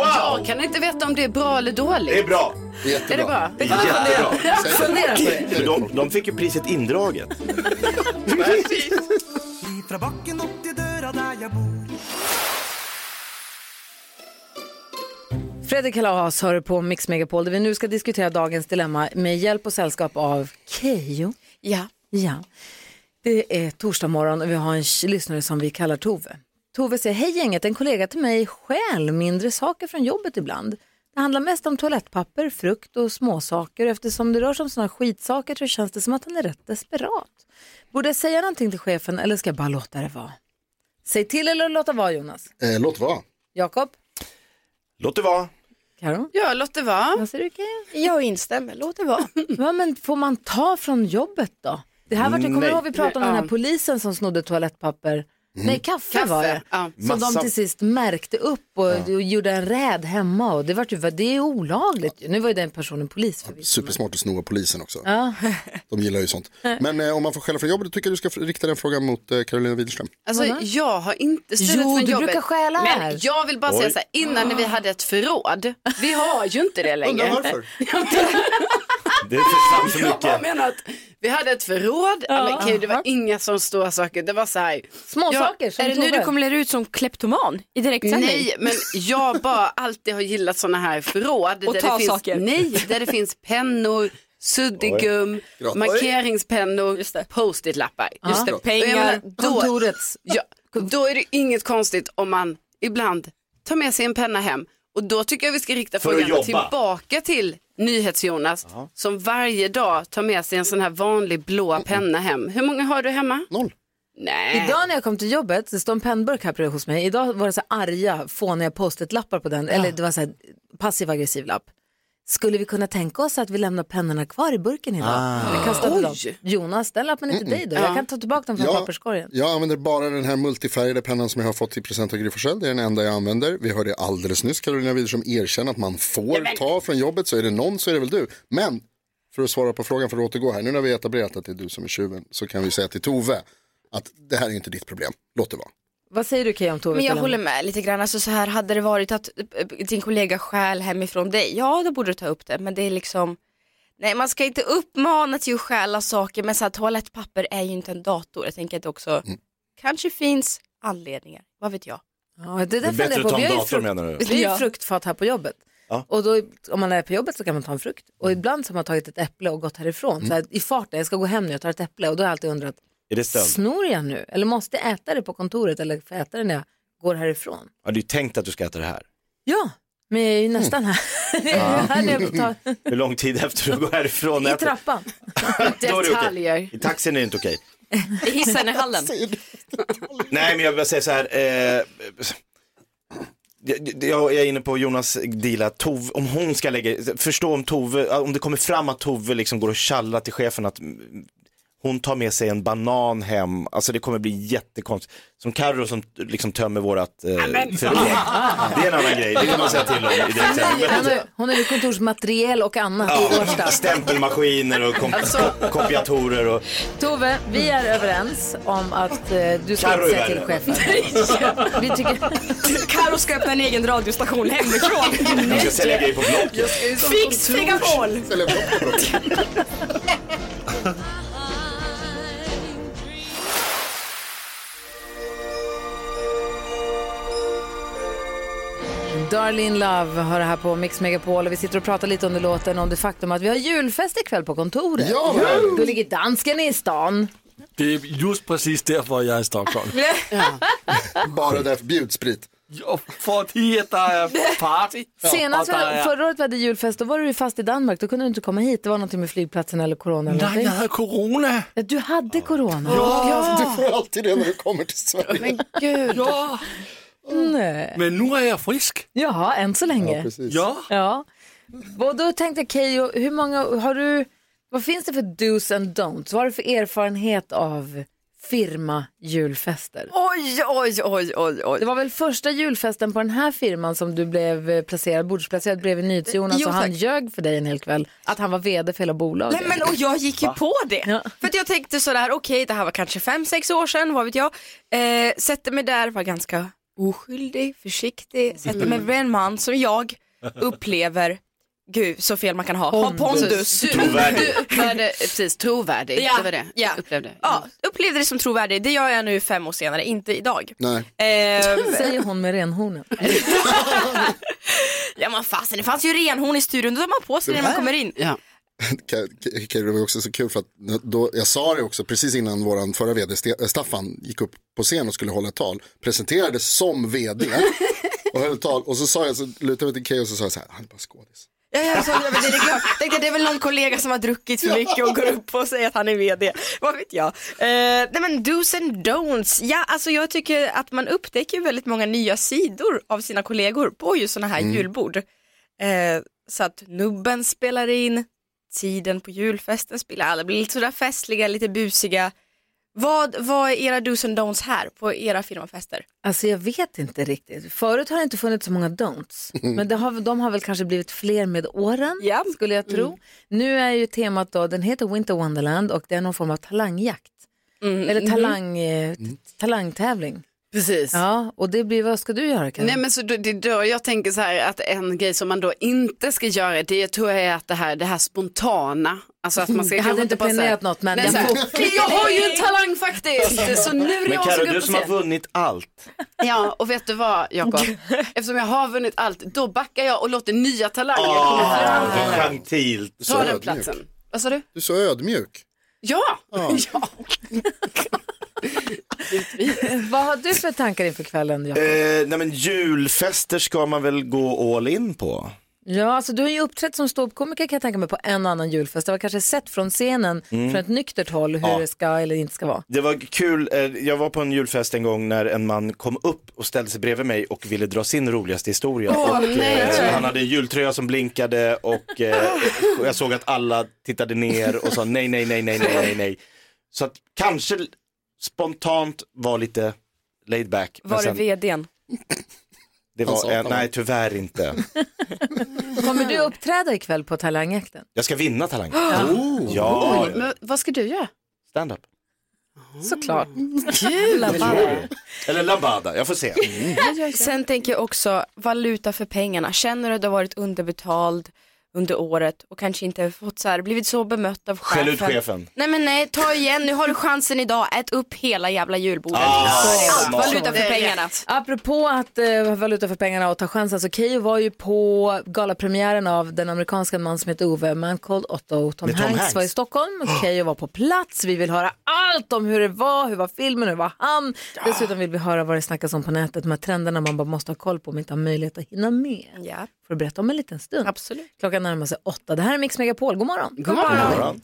Wow! Jag kan inte veta om det är bra eller dåligt. Det är bra. Är det bra? Det är jättebra. Fundera på det. För de, de fick ju priset indraget. Bor Fredrik Kalas hör på Mix Megapol där vi nu ska diskutera dagens dilemma med hjälp och sällskap av Keyyo. Ja. Ja. Det är torsdag morgon och vi har en lyssnare som vi kallar Tove. Tove säger, hej gänget, en kollega till mig stjäl mindre saker från jobbet ibland. Det handlar mest om toalettpapper, frukt och småsaker. Eftersom det rör sig om sådana skitsaker så känns det som att han är rätt desperat. Borde jag säga någonting till chefen eller ska jag bara låta det vara? Säg till eller låta vara Jonas. Eh, låt vara. Jakob? Låt det vara. Karo? Ja, låt det vara. Vad säger du? Jag instämmer, låt det vara. Ja, men får man ta från jobbet då? Det här var det, kommer du ihåg vi pratade om den här polisen som snodde toalettpapper? Nej, kaffe, Kaffe, var det. ja. Som de Massa- till sist märkte upp och, och gjorde en räd hemma. Och det, var ju, det är olagligt. Nu var ju den personen polis förvisso. Supersmart att sno polisen också. Ja. De gillar ju sånt. Men eh, om man får skälla från jobbet, tycker jag du ska rikta den frågan mot eh, Carolina Widerström. Alltså, Vadå? jag har inte stulit Jo, från du jobbet. brukar stjäla Men här. jag vill bara säga Oj. så här, innan när vi hade ett förråd, vi har ju inte det längre. Undrar varför? Det är för för Jag mycket. menar att vi hade ett förråd, ja. men, okej, det var inga sån stora saker, det var så här. Små Ja, saker som Är det nu du kommer lära ut som kleptoman i direktsändning? Nej, men jag bara alltid har gillat såna här förråd. Och där ta det finns, saker. Nej, där det finns pennor, Grattis. markeringspennor, post-it-lappar. Just det, jag pengar. menar, då, Kontorets. ja, då är det inget konstigt om man ibland tar med sig en penna hem. Och då tycker jag vi ska rikta För frågan tillbaka till NyhetsJonas som varje dag tar med sig en sån här vanlig blå penna hem. Hur många har du hemma? Noll. Nej. Idag när jag kom till jobbet, det står en pennburk här bredvid hos mig. Idag var det så här arga, fåniga post-it-lappar på den. Eller det var så här passiv aggressiv lapp. Skulle vi kunna tänka oss att vi lämnar pennorna kvar i burken idag? Eller kastar vi dem? Jonas, den lappen är till dig då. Jag kan ta tillbaka den från Ja, papperskorgen. jag använder bara den här multifärgade pennan som jag har fått i present av Gry. Det är den enda jag använder. Vi hörde alldeles nyss Carolina Widerström erkänna att man får ta från jobbet. Så är det någon så är det väl du. Men för att svara på frågan, för att återgå här. Nu när vi har etablerat att det är du som är tjuven så kan vi säga till Tove att det här är inte ditt problem. Låt det vara. Vad säger du Keyyo om Tove? Men jag håller med lite grann. Alltså så här, hade det varit att eh, din kollega stjäl hemifrån dig, ja då borde du ta upp det. Men det är liksom, Nej, man ska inte uppmana till att stjäla saker, men så här, toalettpapper är ju inte en dator. Jag tänker att det också kanske finns anledningar, vad vet jag. Ja, det är Det är bättre att ta en dator, frukt, menar du? vi har ju fruktfat här på jobbet. Ja. Och då, om man är på jobbet så kan man ta en frukt. Och ibland så har man tagit ett äpple och gått härifrån. Så här, I farten, jag ska gå hem nu, jag tar ett äpple. Och då har jag alltid undrat, Är det stöld? snor jag nu? Eller måste jag äta det på kontoret eller får jag äta det när jag går härifrån? Ja, det är ju tänkt att du ska äta det här. Ja, men jag är ju nästan här. Ta, Hur lång tid efter du går härifrån I äter- trappan. Detaljer. I taxin är det inte okej. I hissen i hallen. Nej, men jag vill säga så här. Eh, jag, jag är inne på Jonas deal, Tove, om hon ska lägga, förstå om Tove, om det kommer fram att Tove liksom går och tjallar till chefen att mm, hon tar med sig en banan hem, alltså det kommer bli jättekonstigt. Som Carro som liksom tömmer vårat eh, förråd. Det är en annan grej, det vill man säga till om i direktsändning. Hon Men- är, hon är ju kontorsmateriel och annat i Ja, Årsta. stämpelmaskiner och komp Alltså- kopiatorer och Tove, vi är överens om att eh, du ska Karo säga till chefen. vi tycker... Karo ska öppna en egen radiostation hemifrån. jag ska sälja grejer på Blocket. Fix Megapol! Darlene Love har det här på Mix Megapol och vi sitter och pratar lite under låten om det faktum att vi har julfest ikväll på kontoret. Ja! Då ligger dansken i stan. Det är just precis därför jag är i Stockholm. Bara därför, bjudsprit. Ja, för att det är party. Senast, är- förra året vi hade julfest, då var du fast i Danmark. Då kunde du inte komma hit. Det var någonting med flygplatsen eller corona. Eller Nej, någonting. jag hade corona. Ja, du hade corona. Ja, du får alltid det när du kommer till Sverige. Men gud. Ja, Nej. men nu är jag frisk. Jaha, än så länge. Ja, precis. Ja, Ja. Och då tänkte jag, Keyyo, hur många, har du, vad finns det för do's and don'ts? Vad har du för erfarenhet av firma julfester? Oj, oj, oj, oj, oj. Det var väl första julfesten på den här firman som du blev eh, placerad, bordsplacerad bredvid NyhetsJonas Jo, och han ljög för dig en hel kväll att han var vd för hela bolaget. Nej men och jag gick ju på det. Ja. För att jag tänkte sådär, okej det här var kanske fem sex år sedan, vad vet jag. Eh, sätter mig där, var ganska oskyldig, försiktig, sätter mig bredvid en man som jag upplever, gud så fel man kan ha, har pondus. Du, du upplevde, precis, trovärdig. Ja, Det var det. ja. Upplevde. Ja, upplevde det som trovärdig, det gör jag nu fem år senare, inte idag. Nej. Eh, Säger hon med renhornen. ja men fasen, det fanns ju renhorn i studion, då tar man på sig det när man kommer in. Ja. Det var också så kul för att då, jag sa det också precis innan våran förra vd Ste- Staffan gick upp på scen och skulle hålla ett tal. Presenterades som vd och höll tal och så sa jag, så lutade jag till Keyyo och så sa jag så här, han är bara skådis. Ja, ja, så, ja, men det är klart. Tänkte, det är väl någon kollega som har druckit för mycket och går upp och säger att han är vd. Vad vet jag. Eh, nej men do's and don'ts. Ja, alltså jag tycker att man upptäcker väldigt många nya sidor av sina kollegor på just sådana här julbord. Eh, så att nubben spelar in, tiden på julfesten spelar alla blir lite sådär festliga, lite busiga. Vad, vad är era do's and don'ts här på era firmafester? Alltså jag vet inte riktigt. Förut har det inte funnits så många don'ts. Men det har, de har väl kanske blivit fler med åren, Ja. skulle jag tro. Nu är ju temat då, den heter Winter Wonderland och det är någon form av talangjakt. Eller talang, eh, t- talangtävling. Precis. Ja, och det blir, vad ska du göra Karin? Nej men så då, det då jag tänker så här att en grej som man då inte ska göra det tror jag är att det här, det här spontana. Alltså att man ska Jag hade inte planerat något, men Nej, jag jag har ju en talang faktiskt så nu är det Men jag Carro, du som har vunnit allt. Ja och vet du vad Jakob, eftersom jag har vunnit allt då backar jag och låter nya talanger komma fram. Ah. Ta så den ödmjuk. platsen. Vad sa du? Du är så ödmjuk. Ja! Ja. ja. Vad har du för tankar inför kvällen? Jakob? Eh, nej men julfester ska man väl gå all in på. Ja, alltså du har ju uppträtt som ståuppkomiker kan jag tänka mig på en och annan julfest. Det var kanske sett från scenen från ett nyktert håll hur Ja. det ska eller inte ska vara. Det var kul, eh, jag var på en julfest en gång när en man kom upp och ställde sig bredvid mig och ville dra sin roligaste historia. Åh, och, nej. eh, han hade en jultröja som blinkade och eh, och jag såg att alla tittade ner och sa nej, nej, nej, nej, nej, nej, nej. Så att kanske spontant var lite laid back. Var det sen- vdn? det var, eh, han nej tyvärr inte. Kommer du uppträda ikväll på Talangjakten? Jag ska vinna Talang. Oh. Ja, Oj, men vad ska du göra? stand-up. Såklart. Kul! Eller Lambada, jag får se. Sen tänker jag också valuta för pengarna. Känner du att du har varit underbetald? Under året och kanske inte fått så här, blivit så bemött av Skäll chefen. ut chefen. Nej men nej, ta igen, nu har du chansen idag, ät upp hela jävla julbordet. Ah, Allt smart. valuta för pengarna. Apropå att eh, valuta för pengarna och ta chansen, så Keyyo var ju på galapremiären av den amerikanska man som heter Ove, Man Called Otto. Tom Tom Hanks, Hanks. var i Stockholm och Keyyo var på plats. Vi vill höra allt om hur det var, hur var filmen, hur var han. Dessutom vill vi höra vad det snackas om på nätet, de här trenderna man bara måste ha koll på om man inte har möjlighet att hinna med. Ja. Får berätta om en liten stund. Absolut. Klockan närmar sig åtta. Det här är Mix Megapol, god morgon. God morgon.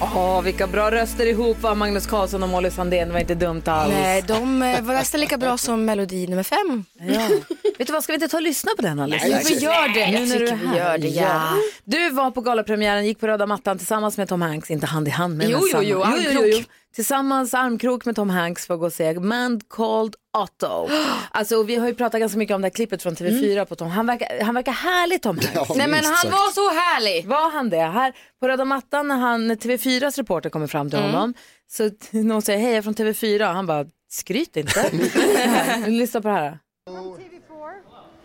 Åh, vilka bra röster ihop var Magnus Carlsson och Molly Sandén, det var inte dumt alls. Nej, de eh, var nästan lika bra som melodi nummer fem. Ja. Vet du vad, ska vi inte ta och lyssna på den alldeles Nej, vi gör det. Nu när du är tycker vi här. gör det, ja. Du var på galapremiären, gick på röda mattan tillsammans med Tom Hanks, inte hand i hand med Jo, men jo, samma- jo, armkrok. Tillsammans armkrok med Tom Hanks för att gå och se Man Called Otto. Alltså, vi har ju pratat ganska mycket om det här klippet från TV4 på Tom. Han verkar, han verkar härlig Tom Hanks. Nej men han var så härlig. Var han det? Här på röda mattan när, han, när TV4s reporter kommer fram till Mm. honom så någon säger hej jag är från TV4 han bara skryt inte. Lyssna på det här.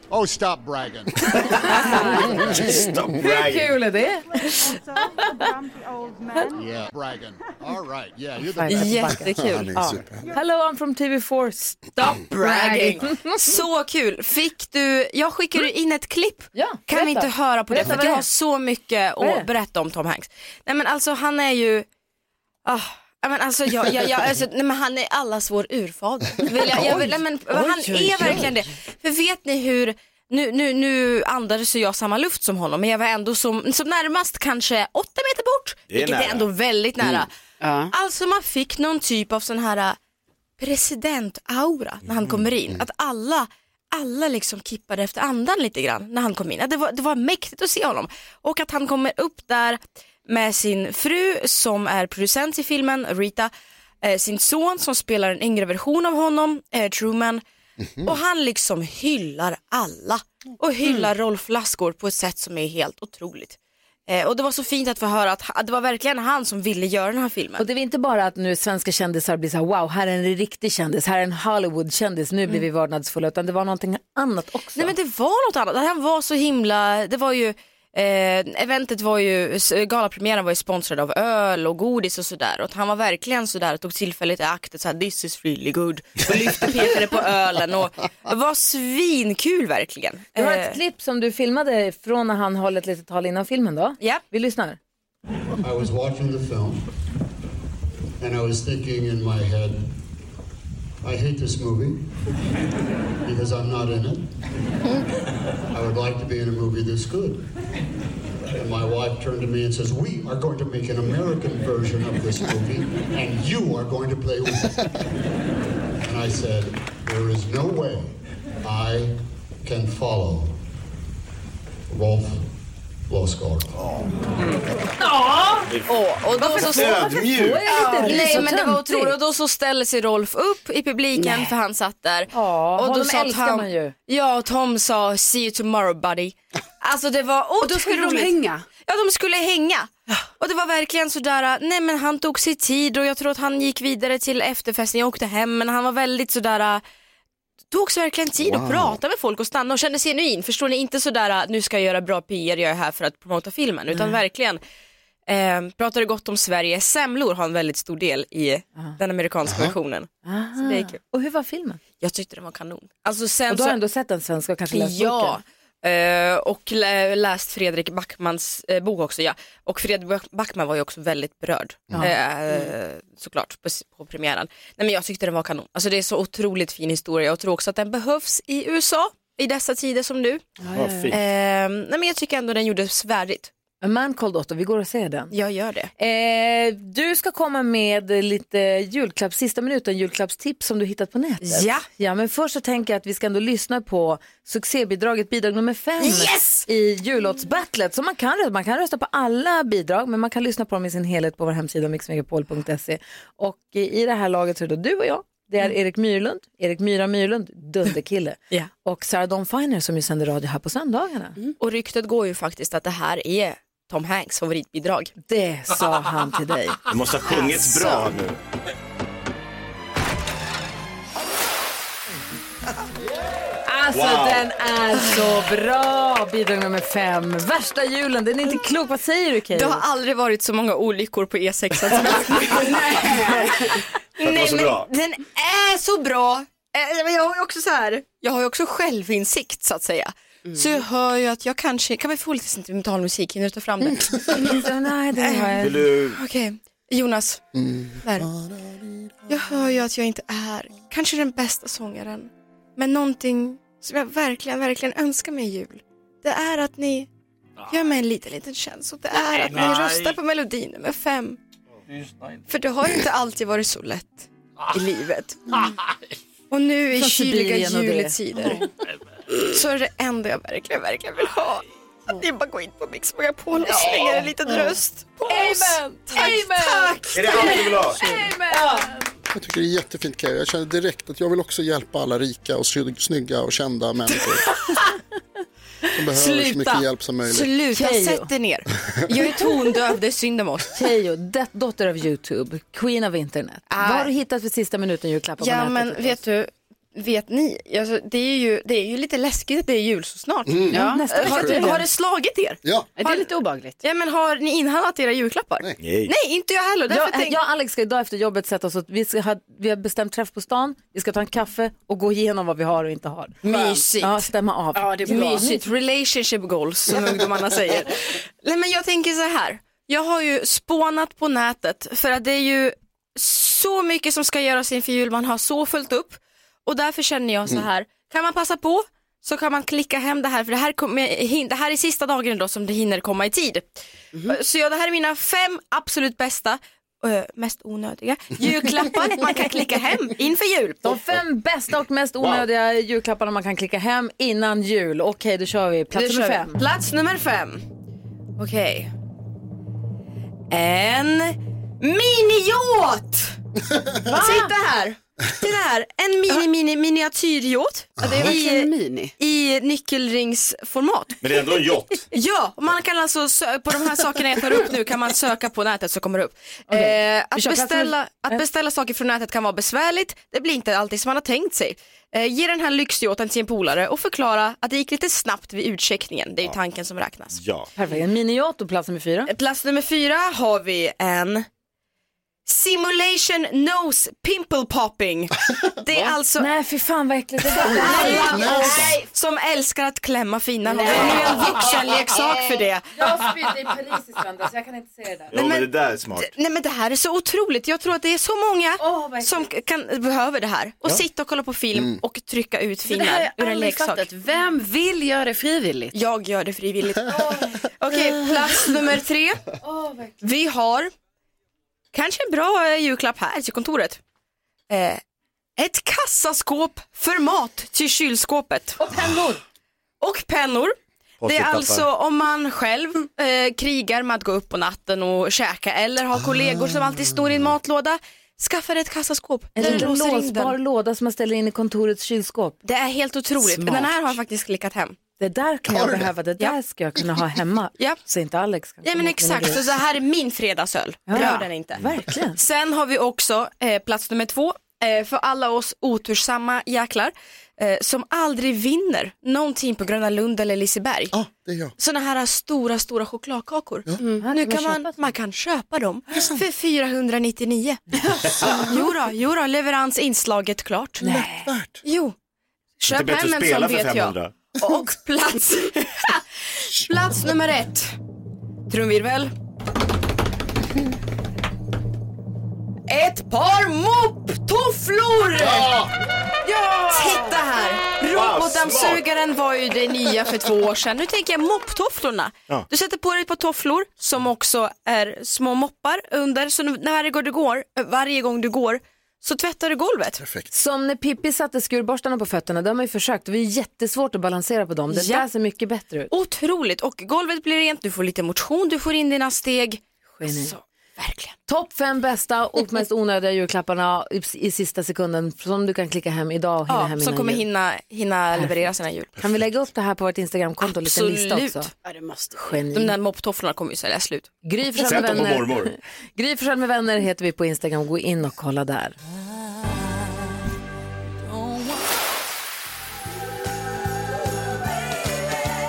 Oh, stop bragging. Stop Hur kul är det? yeah, bragging. All right. Yeah, you're the. Jättekul. Ja. Hello I'm from TV4, stop bragging. Så kul. Fick du, jag skickade in ett klipp. Ja, kan vi berätta. inte höra på Berätta det? vad För det jag har så mycket att berätta om Tom Hanks. Nej men alltså han är ju, ah, ja, men alltså, jag, jag, jag, alltså, nej, men han är allas vår urfader. Vill jag, jag, vill- nej, men, han Oj, oj, är verkligen det. För vet ni hur, nu, nu, nu andades jag samma luft som honom men jag var ändå som, som närmast kanske åtta meter bort. Det är vilket nära. är ändå väldigt nära. Ja. Alltså man fick någon typ av sån här äh, president-aura när han kommer in. Att alla, alla liksom kippade efter andan lite grann när han kom in. Det var, det var mäktigt att se honom. Och att han kommer upp där med sin fru som är producent i filmen, Rita, eh, sin son som spelar en yngre version av honom, eh, Truman. Och han liksom hyllar alla och hyllar Rolf Lassgård på ett sätt som är helt otroligt. Eh, och det var så fint att få höra att ha- det var verkligen han som ville göra den här filmen. Och det är inte bara att nu svenska kändisar blir så här, wow, här är en riktig kändis, här är en Hollywood-kändis, nu blir vi vördnadsfulla, utan det var någonting annat också. Nej men det var något annat, han var så himla, det var ju Eh, eventet var ju, galapremiären var ju sponsrad av öl och godis och sådär och han var verkligen sådär, tog tillfället i akt och sa this is really good och lyfte pekade på ölen och det var svinkul verkligen. Du har Eh, ett klipp som du filmade från när han håller ett litet tal innan filmen då. Ja. Vi lyssnar. I was watching the film, and I was thinking in my head, I hate this movie because I'm not in it. I would like to be in a movie this good. And my wife turned to me and says, We are going to make an American version of this movie, and you are going to play with it. And I said, There is no way I can follow Rolf Loskar. Ja, och, och då så... rys Nej och men det var otroligt och då så ställer sig Rolf upp i publiken för han satt där. Ja, och honom sa älskar man ju. Ja och Tom sa see you tomorrow buddy. Alltså det var otroligt. Och då skulle de hänga? Ja de skulle hänga. Och det var verkligen sådär, nej men han tog sig tid och jag tror att han gick vidare till efterfesten, jag åkte hem men han var väldigt sådär tog sig verkligen tid att Wow. prata med folk och stanna och kände sig genuin. Förstår ni? Inte sådär nu ska jag göra bra PR, jag är här för att promota filmen. Utan Nej. verkligen eh, pratade gott om Sverige. Semlor har en väldigt stor del i den amerikanska versionen. Och hur var filmen? Jag tyckte den var kanon. Alltså sen och du har så- ändå sett den svenska och kanske läst Ja, boken? Eh, och lä- läst Fredrik Backmans eh, bok också. Ja. Och Fredrik Back- Backman var ju också väldigt berörd, Ja. eh, såklart, på, på premiären. Nej, men jag tyckte den var kanon. Alltså, det är så otroligt fin historia. Jag tror också att den behövs i USA i dessa tider som nu. Eh, nej, men jag tycker ändå den gjordes värdigt. A man called Otto, vi går och ser den. Jag gör det. Eh, du ska komma med lite julklapp, sista minuten julklappstips som du hittat på nätet. Ja. ja. Men först så tänker jag att vi ska ändå lyssna på succébidraget, bidrag nummer fem Yes! i jullåtsbattlet. Så man kan, rösta- man kan rösta på alla bidrag, men man kan lyssna på dem i sin helhet på vår hemsida mixmegapol.se. Och i det här laget så är det du och jag. Det är Erik Myrlund, Erik Myra Myrlund, dunderkille. Ja. Och Sarah Dawn Finer som ju sänder radio här på söndagarna. Och ryktet går ju faktiskt att det här är Tom Hanks favoritbidrag. Det sa han till dig. Du måste ha sjungit bra nu. Alltså den är så bra. Bidrag nummer fem. Värsta julen, den är inte klok. Vad säger du Keyyo? Det har aldrig varit så många olyckor på E6. som var så men bra. den är så bra. Eh, Jag har ju också så här, jag har ju också självinsikt så att säga. Så jag hör ju att jag kanske, kan vi få lite sentimental musik? Hinner du ta fram den? Nej, det har jag du... Okej, Jonas. Där. Jag hör ju att jag inte är kanske den bästa sångaren. Men någonting som jag verkligen, verkligen önskar mig i jul. Det är att ni gör mig en liten, liten tjänst. Och det är att ni röstar på melodi nummer fem. För det har ju inte alltid varit så lätt i livet. Och nu i kyliga det. juletider så är det enda jag verkligen, verkligen vill ha att ni bara går in på Mix Megapol och slänger en liten röst på oss. Tack, tack! Är det allt du vill ha? Jag tycker det är jättefint Keyyo. Jag känner direkt att jag vill också hjälpa alla rika och snygg- snygga och kända människor. Som behöver så mycket Sluta, hjälp som möjligt. sluta, sätt er ner. Jag är tondöv, det är synd om oss. Keyyo, det- dotter av YouTube, queen of internet. Ah. Vad har du hittat för sista minuten julklappar på Ja nätet? men vet du, vet ni, alltså, det, är ju, det är ju lite läskigt att det är jul så snart. Ja, nästa har, har det slagit er? Ja. Det är lite obehagligt. Ja men har ni inhandlat era julklappar? Nej. Nej. Inte jag heller. Jag, tänk... jag och Alex ska idag efter jobbet sätta oss och vi, ska ha, vi har bestämt träff på stan, vi ska ta en kaffe och gå igenom vad vi har och inte har. Mysigt. Ja, stämma av. Ja, det är bra. Mysigt, relationship goals som ungdomarna säger. Nej men jag tänker så här, jag har ju spånat på nätet för att det är ju så mycket som ska göras inför jul, man har så fullt upp och därför känner jag så här, kan man passa på så kan man klicka hem det här för det här, hin- det här är sista dagen då som det hinner komma i tid. Så ja, det här är mina fem absolut bästa, ö, mest onödiga julklappar man kan klicka hem inför jul. De fem bästa och mest onödiga julklapparna man kan klicka hem innan jul. Okej, då kör vi. Plats Nu nummer fem. Plats nummer fem. Okej. En miniyacht! Titta här. Titta här. En mini, mini, miniatyryacht. Ja, det är verkligen mini. I nyckelringsformat. Men det är ändå en yacht. Ja, och man kan alltså på de här sakerna jag tar upp nu kan man söka på nätet så kommer det upp. Eh, Vi att, beställa, att beställa saker från nätet kan vara besvärligt, det blir inte alltid som man har tänkt sig. Eh, ge den här lyxyachten till sin polare och förklara att det gick lite snabbt vid utcheckningen, det är ju tanken som räknas. Ja. Perfekt. En miniyacht och plats nummer fyra. Eh, Plats nummer fyra har vi en Simulation Nose Pimple Popping. Det är alltså Nej, fy fan vad äckligt det där alla oss som älskar att klämma fina hår. Det är en vuxenleksak för det. Jag spydde i Paris i söndags, jag kan inte se det där. Jo, men det där är smart. Nej men det här är så otroligt. Jag tror att det är så många vad som kan, behöver det här. Och Ja. sitta och kolla på film och trycka ut finnar ur en leksak. fattat. Vem vill göra det frivilligt? Jag gör det frivilligt. Okej, plats nummer tre. Vi har kanske en bra eh, julklapp här till kontoret. Eh, ett kassaskåp för mat till kylskåpet. Och pennor. Och pennor. Det är alltså om man själv eh, krigar med att gå upp på natten och käka eller har kollegor som alltid står i en matlåda. Skaffa dig ett kassaskåp. En där du liten låser in låsbar låda som man ställer in i kontorets kylskåp. Det är helt otroligt. Smart. Den här har jag faktiskt klickat hem. Det där kan jag behöva, det där ska jag kunna ha hemma. Ja. Så inte Alex kan Ja men exakt, så det här är min fredagsöl. Ja. Rör den inte. Verkligen. Sen har vi också eh, plats nummer två eh, för alla oss otursamma jäklar eh, som aldrig vinner någonting på Gröna Lund eller Liseberg. Ja, det är jag. Sådana här stora, stora chokladkakor. Mm. Nu kan man, man kan köpa dem för 499. jo då, jo då, leverans inslaget klart. Värt. Jo. Köp hem en sån vet jag. 500. Och plats, plats nummer ett. Trumvirvel. Ett par mopptofflor! Ja! Titta här! Robotdammsugaren var ju det nya för två år sedan. Nu tänker jag mopptofflorna. Ja. Du sätter på dig ett par tofflor som också är små moppar under. Så när varje gång du går, varje gång du går så tvättar du golvet. Perfekt. Som när Pippi satte skurborstarna på fötterna, det har man ju försökt. Det var ju jättesvårt att balansera på dem. Det Ja. där ser mycket bättre ut. Otroligt och golvet blir rent, du får lite motion, du får in dina steg. Geni. Så, verkligen. Topp fem bästa och mest onödiga julklapparna i, i sista sekunden som du kan klicka hem idag och hinna Ja, hem som kommer jul. hinna, hinna leverera sina jul. Kan vi lägga upp det här på vårt Instagramkonto, en liten lista Absolut. också? Ja, det måste Geni. De där mopptofflorna kommer ju sälja slut. Gry Forssell med vänner. Gry med vänner heter vi på Instagram. Gå in och kolla där.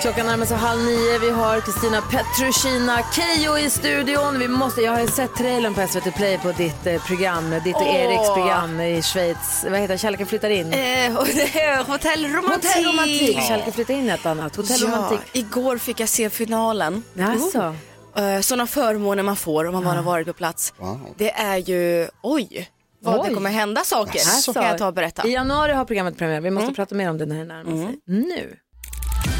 Klockan närmar sig halv nio. Vi har Kristina Petrushina Keyyo i studion. Vi måste, jag har ju sett trailern på SVT Play på ditt eh, program, ditt och. Eriks program i Schweiz. Vad heter det? Kärleken flyttar in? Eh, och det är hotellromantik. Hotellromantik. Kärleken flyttar in ett annat. Hotellromantik. Ja, igår fick jag se finalen. Jaså? Uh, sådana förmåner man får om man bara har varit på plats. Det är ju, oj, vad Oj. det kommer hända saker. Jaså? kan jag ta och berätta. I januari har programmet premiär. Vi måste Mm. prata mer om det när det närmar sig. Nu.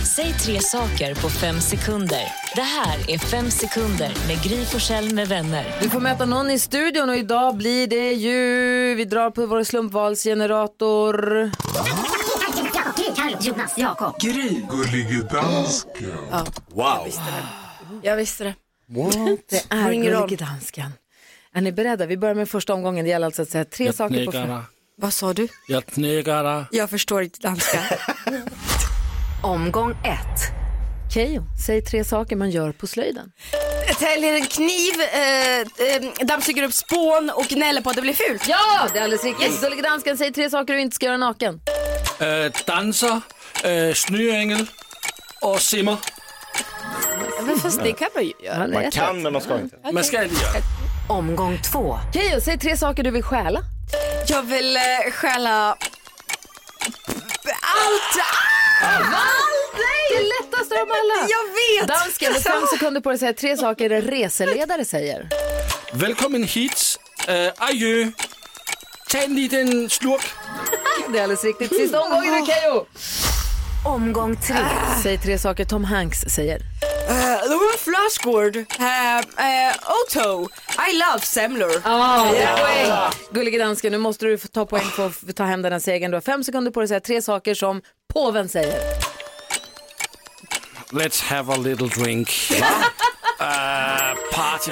Säg tre saker på fem sekunder. Det här är Fem sekunder med Gry Forssell med vänner. Du får möta någon i studion och idag blir det ju... Vi drar på vår slumpvalsgenerator. Jonas, Jakob. Gry. Gullige dansken. Ja. Wow. Jag visste det. Det är Ring. Gullige Dansken. Är ni beredda? Vi börjar med första omgången. Det gäller alltså att säga tre Jag saker på fem. Vad sa du? Jag dig. Jag förstår inte danska. Omgång ett. Keyyo, säg tre saker man gör på slöjden. Täljer en kniv, eh, eh, dammsuger upp spån och gnäller på att det blir fult. Ja, det är alldeles riktigt. Gullige Dansken, säg tre saker du inte ska göra naken. Øh, danser, øh, snöängel och simmer. Men fast det kan man ju göra. Man kan men man ska inte. Man ska inte göra. Omgång två. Keyyo, säg tre saker du vill stjäla. Jag vill eh, stjäla allt. Va? Det är lättast av alla. Jag vet. Dansken, du har fem sekunder på dig att säga tre saker en reseledare säger. Välkommen hit. Øh, adjö. Tag en liten slurk. Det är alldeles riktigt. Sista omgången nu Keyyo. Omgång tre. Säg tre saker Tom Hanks säger. Uh, the word flashgård. Uh, uh, Otto. I love semlor. Ah, Ja. poäng. Gullige dansken, nu måste du ta poäng för att ta hem den här segern. Du har fem sekunder på dig att säga tre saker som påven säger. Let's have a little drink. Uh, party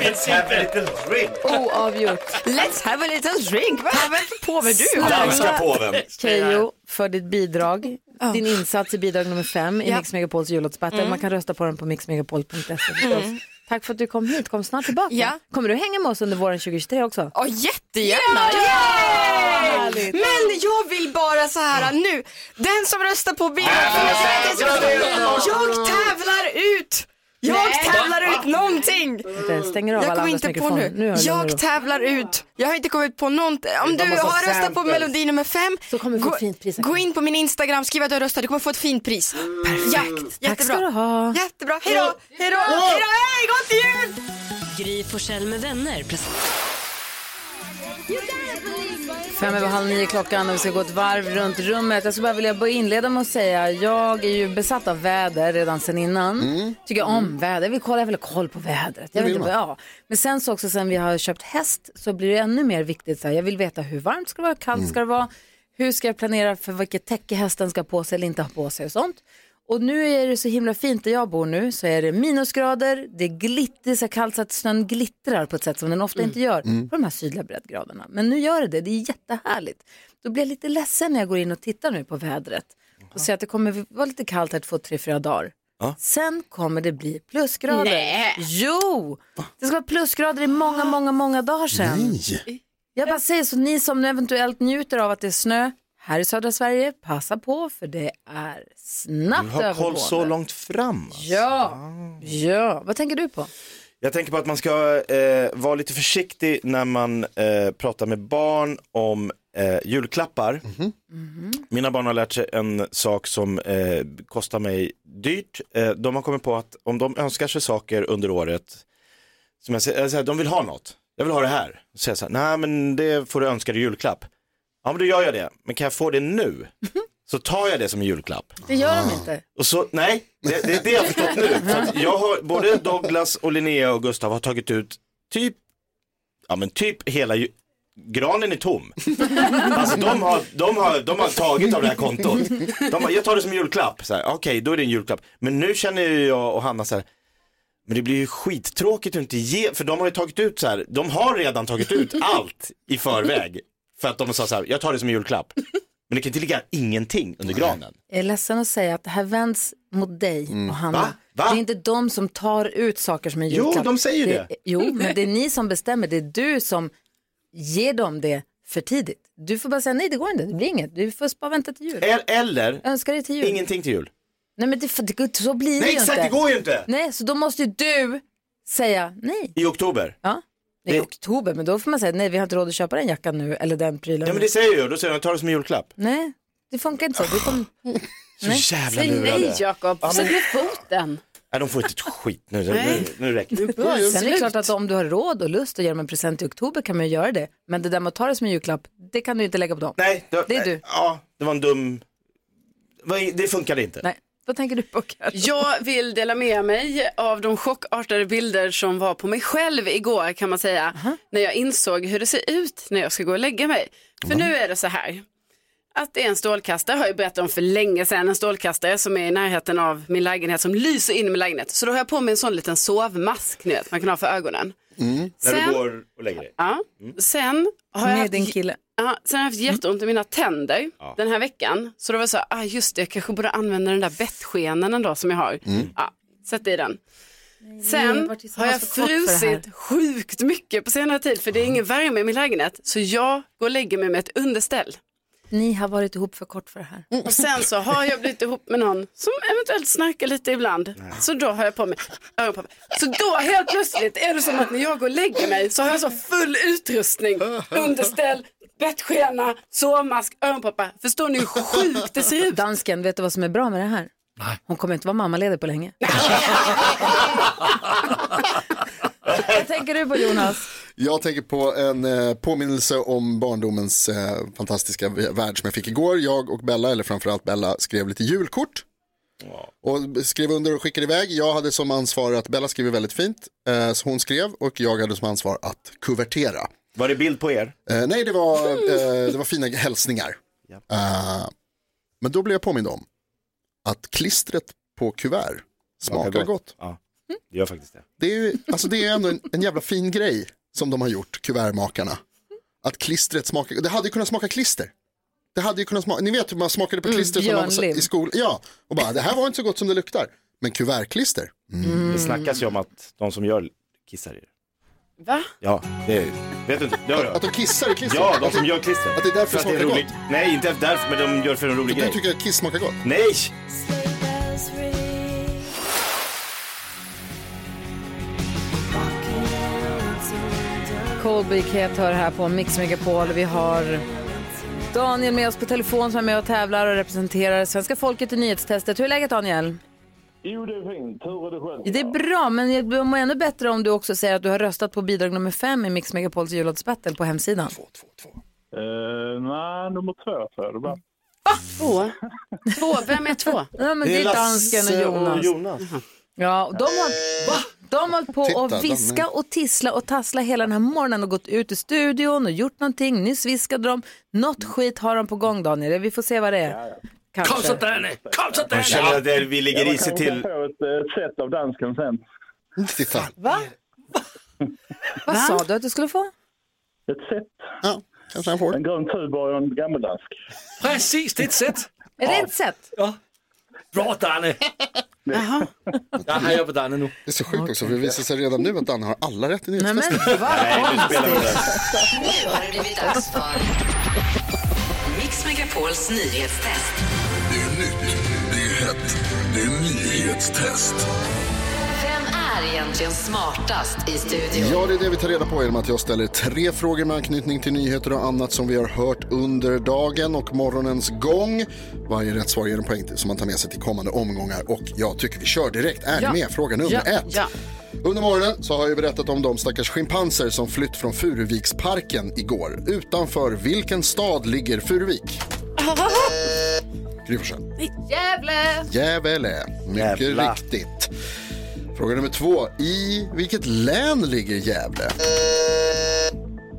Let's have a little drink. Oavgjort. Let's have a little drink. Vad är påve du? Danska påven. Keyyo, för ditt bidrag. Din insats i bidrag nummer fem i Ja. Mix Megapols jullåtsbattle. Mm. Man kan rösta på den på mixmegapol.se förstås. Tack för att du kom hit. Kom snart tillbaka. Ja. Kommer du hänga med oss under våren 2023 också? Ja, jättegärna. Yay! Härligt. Men jag vill bara så här nu. Den som röstar på bidrag Jag tävlar ut. Jag Nej. tävlar ut någonting. Stänger av Jag alla kommer inte på nu. Nu. Jag tävlar ut. Jag har inte kommit på någonting. Om du har röstat på melodi nummer fem, Så kommer du få gå, fint pris. gå in på min Instagram, skriv att du har röstat. Du kommer få ett fint pris. Perfekt. Tack ska du ha. Jättebra. Hej då. Hej då. Hej då. Hej, gott jul. Gry Forssell med vänner. Fem över halv nio klockan och vi ska gå ett varv runt rummet. Jag skulle bara vilja börja inleda med att säga, jag är ju besatt av väder redan sen innan. Tycker om väder, jag vill, kolla, jag vill ha koll på vädret. Jag vill, ja. Men sen så också sen vi har köpt häst så blir det ännu mer viktigt. Så här, jag vill veta hur varmt ska det vara, kallt ska det vara. Hur ska jag planera för vilket täcke hästen ska ha på sig eller inte ha på sig och sånt. Och nu är det så himla fint där jag bor nu så är det minusgrader, det är glitter, så kallt så att snön glittrar på ett sätt som den ofta inte gör på de här sydliga breddgraderna. Men nu gör det det, det är jättehärligt. Då blir jag lite ledsen när jag går in och tittar nu på vädret och ser att det kommer vara lite kallt här två, tre, fyra dagar. Ja. Sen kommer det bli plusgrader. Nej. Jo, det ska vara plusgrader i många, många, många dagar sen. Nej. Jag bara säger så ni som eventuellt njuter av att det är snö här i södra Sverige, passa på för det är snabbt Du har koll övergående. så långt fram. alltså. Ja, ja. Vad tänker du på? Jag tänker på att man ska eh, vara lite försiktig när man eh, pratar med barn om eh, julklappar. Mina barn har lärt sig en sak som eh, kostar mig dyrt. Eh, de har kommit på att om de önskar sig saker under året, som jag säger, jag säger de vill ha något, jag vill ha det här. Så säger jag här, nej men det får du önska dig julklapp. Ja men då gör jag det, men kan jag få det nu? Så tar jag det som en julklapp. Det gör de inte. Och så, nej, det, det är det jag har förstått nu. För att jag har, både Douglas och Linnea och Gustav har tagit ut typ, ja men typ hela, ju- granen är tom. Alltså de har, de har, de har tagit av det här kontot. De har, jag tar det som julklapp, okej då är det en julklapp. Men nu känner ju jag och Hanna så här, men det blir ju skittråkigt att inte ge, för de har ju tagit ut så här, de har redan tagit ut allt i förväg. För att de sa så här, jag tar det som en julklapp. Men det kan inte ligga ingenting under granen. Jag är ledsen att säga att det här vänds mot dig och Hanna. Va? Va? Det är inte de som tar ut saker som en Jo, julklapp. de säger det. Jo, men det är ni som bestämmer. Det är du som ger dem det för tidigt. Du får bara säga nej, det går inte, det blir inget. Du får bara vänta till jul. El- Eller Önska dig till jul. ingenting till jul. Nej men det, det, så blir det Nej ju exakt, inte. det går ju inte. Nej, så då måste ju du säga nej. I oktober. Ja. Nej, i oktober, men då får man säga nej, vi har inte råd att köpa den jackan nu eller den prylen. Ja men det säger jag, då säger jag ta det som en julklapp. Nej, det funkar inte så. Du kommer... Så jävla Säg lurade. nej Jakob, Ja, sätt ner foten. Nej, de får inte ett skit nu, Nej. nu, nu räcker det. Sen är det klart att om du har råd och lust att ge dem en present i oktober kan man ju göra det. Men det där med att ta det som en julklapp, det kan du inte lägga på dem. Nej, det, Det är du. Ja, det var en dum... Det funkade inte. Nej. Vad tänker du på Karo? Jag vill dela med mig av de chockartade bilder som var på mig själv igår kan man säga. När jag insåg hur det ser ut när jag ska gå och lägga mig. För nu är det så här. Att det är en stålkastare har jag berättat om för länge sedan. En stålkastare som är i närheten av min lägenhet som lyser in i min lägenhet. Så då har jag på mig en sån liten sovmask ni vet, man kan ha för ögonen. När du Sen- går och lägger dig. Ja. Sen har jag Med haft, din kille. Ja, sen har jag haft jätteont i mina tänder Ja. den här veckan. Så då var jag så här, ah, just det, jag kanske borde använda den där bettskenen en dag som jag har. Ja, sätt i den. Sen har jag frusit sjukt mycket på senare tid för det är ingen värme i min lägenhet. Så jag går och lägger mig med ett underställ. Ni har varit ihop för kort för det här. Och sen så har jag blivit ihop med någon som eventuellt snarkar lite ibland. Så då har jag på mig öronproppar. Så då helt plötsligt är det som att när jag går och lägger mig så har jag så full utrustning. Underställ, bettskena, sovmask, öronproppar. Förstår ni hur sjukt det ser ut? Dansken, vet du vad som är bra med det här? Nej. Hon kommer inte vara mammaledig på länge. vad tänker du på Jonas? Jag tänker på en eh, påminnelse om barndomens eh, fantastiska värld som jag fick igår. Jag och Bella, eller framförallt Bella, skrev lite julkort. Och skrev under och skickade iväg. Jag hade som ansvar att Bella skriver väldigt fint. Eh, så hon skrev och jag hade som ansvar att kuvertera. Var det bild på er? Eh, nej, det var, eh, det var fina hälsningar. Eh, men då blev jag påmind om att klistret på kuvert smakar gott. Ja, det gör faktiskt det. Det är, ju- alltså det är ändå en, en jävla fin grej som de har gjort, kuvertmakarna. Att klistret smakar, det hade ju kunnat smaka klister. Det hade ju kunnat smaka, ni vet hur man smakade på Mm, klister som man var i skolan. Ja, och bara det här var inte så gott som det luktar. Men kuvertklister, mm. Det snackas ju om att de som gör kissar i det. Va? Ja, det är, vet du inte? Det har att de kissar i klistret. Ja, de som gör klister. Att det är därför För det smakar roligt. Nej, inte därför, men de gör för en rolig Du grej. tycker att kiss smakar gott? Nej! Colby Kate hör här på Mix Megapol. Vi har Daniel med oss på telefon som är med och tävlar och representerar svenska folket i nyhetstestet. Hur är läget Daniel? Jo, det är fint. Hur är det själv? Det är bra, men jag mår ännu bättre om du också säger att du har röstat på bidrag nummer fem i Mix Megapols jullåtsbattle på hemsidan. Uh, nej, nummer två tror jag det var. Två? Två? Vem är två? Ja, men det är dansken och Jonas. Ja, och de har, de har hållit på Titta, att de viska och tissla och tassla hela den här morgonen och gått ut i studion och gjort någonting. Nyss viskade de. Något skit har de på gång Daniel. Vi får se vad det är. Kanske. Kom så Danne! Kom så Man känner att vi ligger Ja, kan till. få ett eh, set av dansken sen. Titta. Va? Vad sa du att du skulle få? Ett set. Ja, kanske han får. En grön tuborg och en gammeldansk. Precis, det är ett sätt. Är det ett sätt? Ja. Bra Danne! Jaha. Jag hejar på Danne nu. Det är så sjukt också, för det visar sig redan nu att Danne har alla rätt i Nej, men nyhetstestet. vad konstigt. Nu har det blivit dags för Mix Megapols nyhetstest. Det är nytt, det är hett, det är nyhetstest. Är egentligen smartast i studion? Ja, det är det vi tar reda på genom att jag ställer tre frågor med anknytning till nyheter och annat som vi har hört under dagen och morgonens gång. Varje rätt svar ger en poäng som man tar med sig till kommande omgångar och jag tycker vi kör direkt. Är Ja. ni med? Fråga nummer Ja, ett. ja. Under morgonen så har jag berättat om de stackars schimpanser som flytt från Furuviksparken igår. Utanför vilken stad ligger Furuvik? Gry Forssell. Jävle! Gävle, mycket Jävla. riktigt. Fråga nummer två. I vilket län ligger Gävle?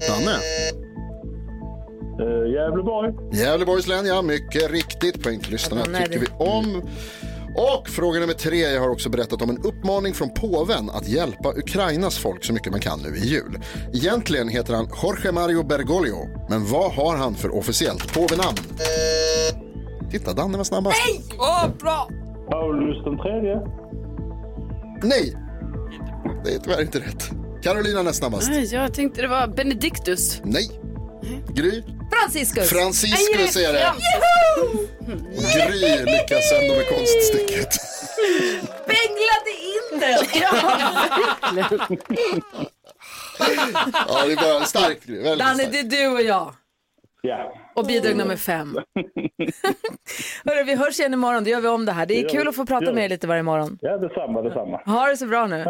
Danne? Uh, Gävleborg. Gävleborgs län, ja. Mycket riktigt. Poäng till lyssnarna Ja, tycker vi om. Och fråga nummer tre. Jag har också berättat om en uppmaning från påven att hjälpa Ukrainas folk så mycket man kan nu i jul. Egentligen heter han Jorge Mario Bergoglio. Men vad har han för officiellt påvenamn? Titta, Danne var snabbast. Nej! Åh, bra! Paulus den tredje. Nej! Det är tyvärr inte rätt. Carolina näst snabbast. Nej, jag tänkte det var Benedictus. Nej. Gry? Franciscus. Franciscus är det. Gry lyckas ändå med konststycket. Benglade in den. Ja, det är bara starkt Danne, det är du och jag. Ja. Och bidrag nummer fem. Hörru, vi hörs igen imorgon, då gör vi om det här. Det Det är gör kul vi. att få prata Det med er lite varje morgon. Ja, detsamma, detsamma. Ha det så bra nu.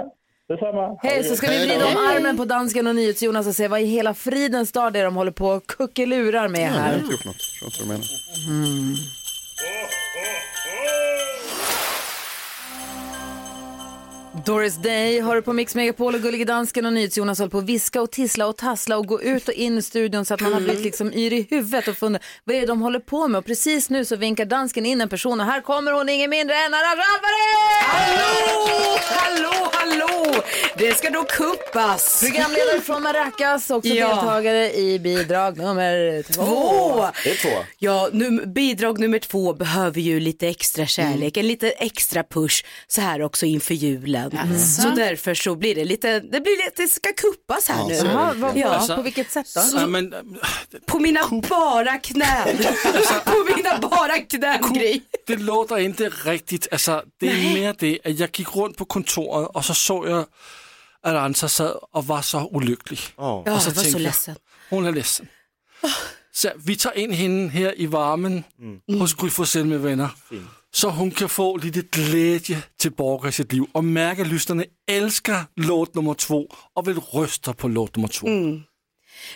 Detsamma. Hej, så ska vi vrida om armen på dansken och NyhetsJonas och se vad i hela fridens dag det är de håller på och kuckelurar med Ja, jag har här. inte gjort något. Jag tror inte du menar. Mm. Doris Day har du på Mix Megapol och Gullige Dansken och NyhetsJonas håller på att viska och tissla och tassla och gå ut och in i studion så att man har blivit liksom yr i huvudet och funderar vad är det de håller på med och precis nu så vinkar dansken in en person och här kommer hon ingen mindre än Anna Alvarez! Hallå, hallå, hallå! Det ska då kuppas. Programledare från Maracas, också Ja. deltagare i bidrag nummer två. Två. Det är två. Ja, num- bidrag nummer två behöver ju lite extra kärlek, en lite extra push så här också inför julen. Så därför så blir det lite, det blir lite, det ska kuppas här nu. Jaha, vad- Ja. På vilket sätt då? Så- Ja, men, På mina bara knän. på mina bara knän, Gry. det låter inte riktigt. Alltså, det är mer det, att jag gick runt på kontoret och så såg jag att Ansa sad och var så olycklig. Ja, och så jag var så tänkte jag, ledsen. hon är ledsen. Så vi tar in henne här i varmen hos Gry med vänner. Så hon kan få lite glädje tillbaka i sitt liv och märka att lyssnarna älskar låt nummer två och vill rösta på låt nummer två.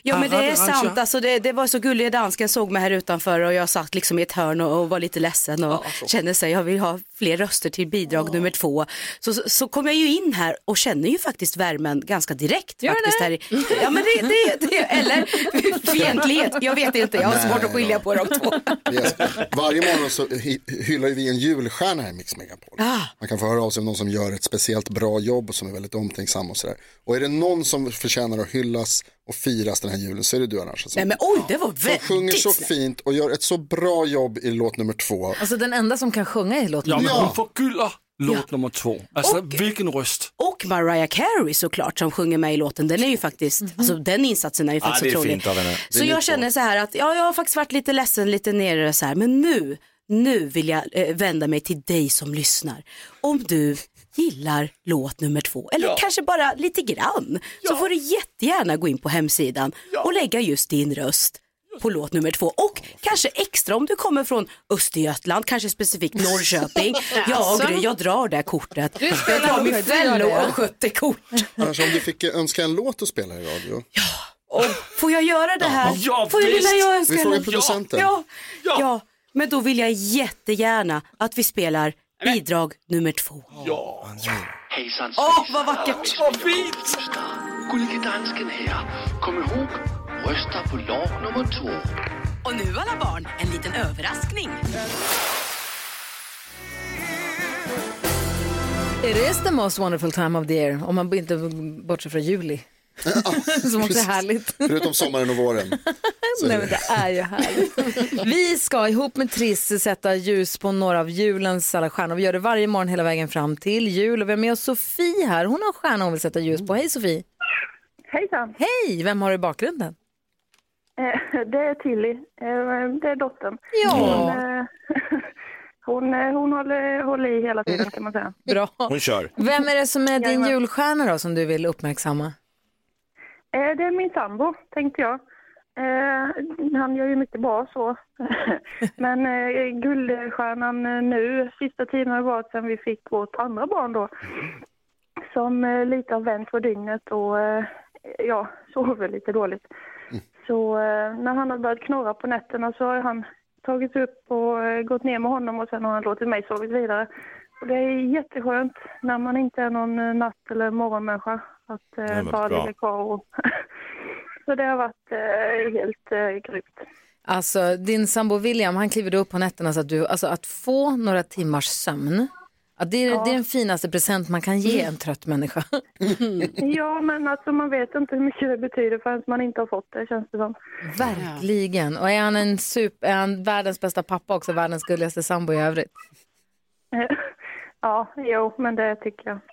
Ja men det är sant, alltså det, det var så gullig dansken såg mig här utanför och jag satt liksom i ett hörn och, och var lite ledsen och kände sig, jag vill ha fler röster till bidrag nummer två. Så, så, så kom jag ju in här och känner ju faktiskt värmen ganska direkt. Gör faktiskt här. i- Ja men det, det, det eller fientlighet, jag vet inte, jag har Nej, svårt att skilja på de två. Yes. Varje morgon så hy- hyllar vi en julstjärna här i Mix Megapol. Ah. Man kan få höra av sig om någon som gör ett speciellt bra jobb och som är väldigt omtänksam och sådär. Och är det någon som förtjänar att hyllas och firas den här julen så är det du Arantxa. som- Nej men oj, det var Som sjunger så fint och gör ett så bra jobb i låt nummer två. Alltså den enda som kan sjunga i låten. Ja, men Ja. hon förgyller låt nummer två. Alltså vilken röst. Och Mariah Carey såklart som sjunger med i låten, den är ju faktiskt, alltså den insatsen är ju Ja, faktiskt det är otrolig. fint av henne. Så jag två. känner så här att, ja jag har faktiskt varit lite ledsen, lite nere så här, men nu, nu vill jag eh, vända mig till dig som lyssnar. Om du gillar låt nummer två, eller kanske bara lite grann, så får du jättegärna gå in på hemsidan och lägga just din röst på låt nummer två och kanske extra om du kommer från Östergötland, kanske specifikt Norrköping. Ja, Alltså. Gry, jag drar det här kortet. Du Jag spelar drar mitt Fello och sköttekort. Annars om du fick önska en låt att spela i radio. Och får jag göra det här? Ja, får jag, visst. jag önska Vi frågar en- producenten. Ja, ja, ja, men då vill jag jättegärna att vi spelar bidrag nummer två. Hejsan Åh, vad vackert. Vad fint! Gullige dansken här. Kom ihåg, rösta på lag nummer två. Och nu alla barn, en liten överraskning. It is the most wonderful time of the year, om man inte bortser från juli. Som också är härligt. Förutom sommaren och våren. Nej men det. är ju härligt. Vi ska ihop med Triss sätta ljus på några av julens alla stjärnor. Vi gör det varje morgon hela vägen fram till jul. Och vi har med oss Sofie här. Hon har en stjärna hon vill sätta ljus på. Hej Sofie! Hejsan! Hej! Vem har du i bakgrunden? Eh, Det är Tilly, Eh, det är dottern. Ja. Hon, eh, hon, hon håller, håller i hela tiden kan man säga. Bra. Hon kör. Vem är det som är din julstjärna då som du vill uppmärksamma? Eh, Det är min sambo, tänkte jag. Eh, Han gör ju mycket bra så. Men eh, guldstjärnan eh, nu, sista tiden har varit sedan vi fick vårt andra barn då. Som eh, lite har vänt på dygnet och eh, ja, sover lite dåligt. Så eh, när han har börjat knorra på nätterna så har han tagit upp och eh, gått ner med honom och sen har han låtit mig sova vidare. Och det är jätteskönt när man inte är någon natt eller morgonmänniska att eh, bara ligga kvar och Så det har varit eh, helt eh, grymt. Alltså din sambo William, han kliver upp på nätterna så att du, alltså att få några timmars sömn, att det, är, det är den finaste present man kan ge en trött människa. Ja, men alltså man vet inte hur mycket det betyder förrän man inte har fått det känns det som. Verkligen. Och är han en super, är han världens bästa pappa också, världens gulligaste sambo i övrigt? Ja, jo, men det tycker jag.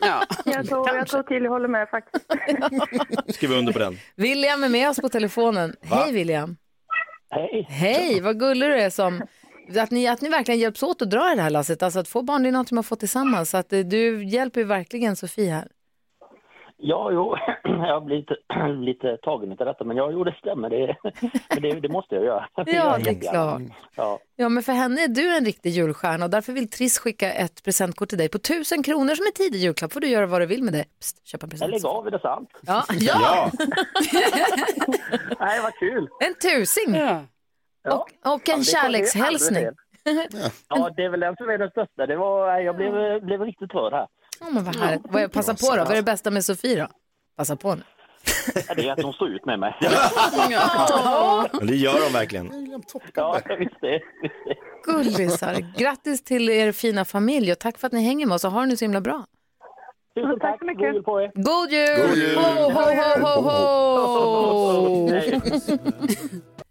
Ja. Jag tror, jag tror till jag håller med faktiskt. Skriver under på den. William är med oss på telefonen. Hej William. Hej. Hej, vad gullig du är som att ni, att ni verkligen hjälps åt att dra i det här lasset. Alltså att få barn, är något man får tillsammans. Så att eh, du hjälper ju verkligen Sofie här. Ja, jo, jag har blivit lite tagen av detta, men ja, jo, det stämmer. Det, men det, det måste jag göra. Ja, det är klart. Ja. Ja, men för henne är du en riktig julstjärna och därför vill Triss skicka ett presentkort till dig på tusen kronor som en tidig julklapp. får du göra vad du vill med det. Psst, köpa en Jag present. lägger av, är det sant? Ja, ja. Nej, vad kul. En tusing. Ja. Och, och Ja, en kommer kärlekshälsning. aldrig Ja, det är väl den som är den största. Det var, jag blev, blev riktigt rörd här. Ja, men vad härligt. Vad är, passa på då. Vad är det bästa med Sofie då? Passa på nu. Ja, Det är att de står ut med mig. Ja. Det gör de verkligen. Ja, visst det. Gullisar. Grattis till er fina familj och tack för att ni hänger med oss och har det nu så himla bra. Tusen tack så mycket. God jul på er. God jul! God jul! Ho, ho, ho, ho, ho!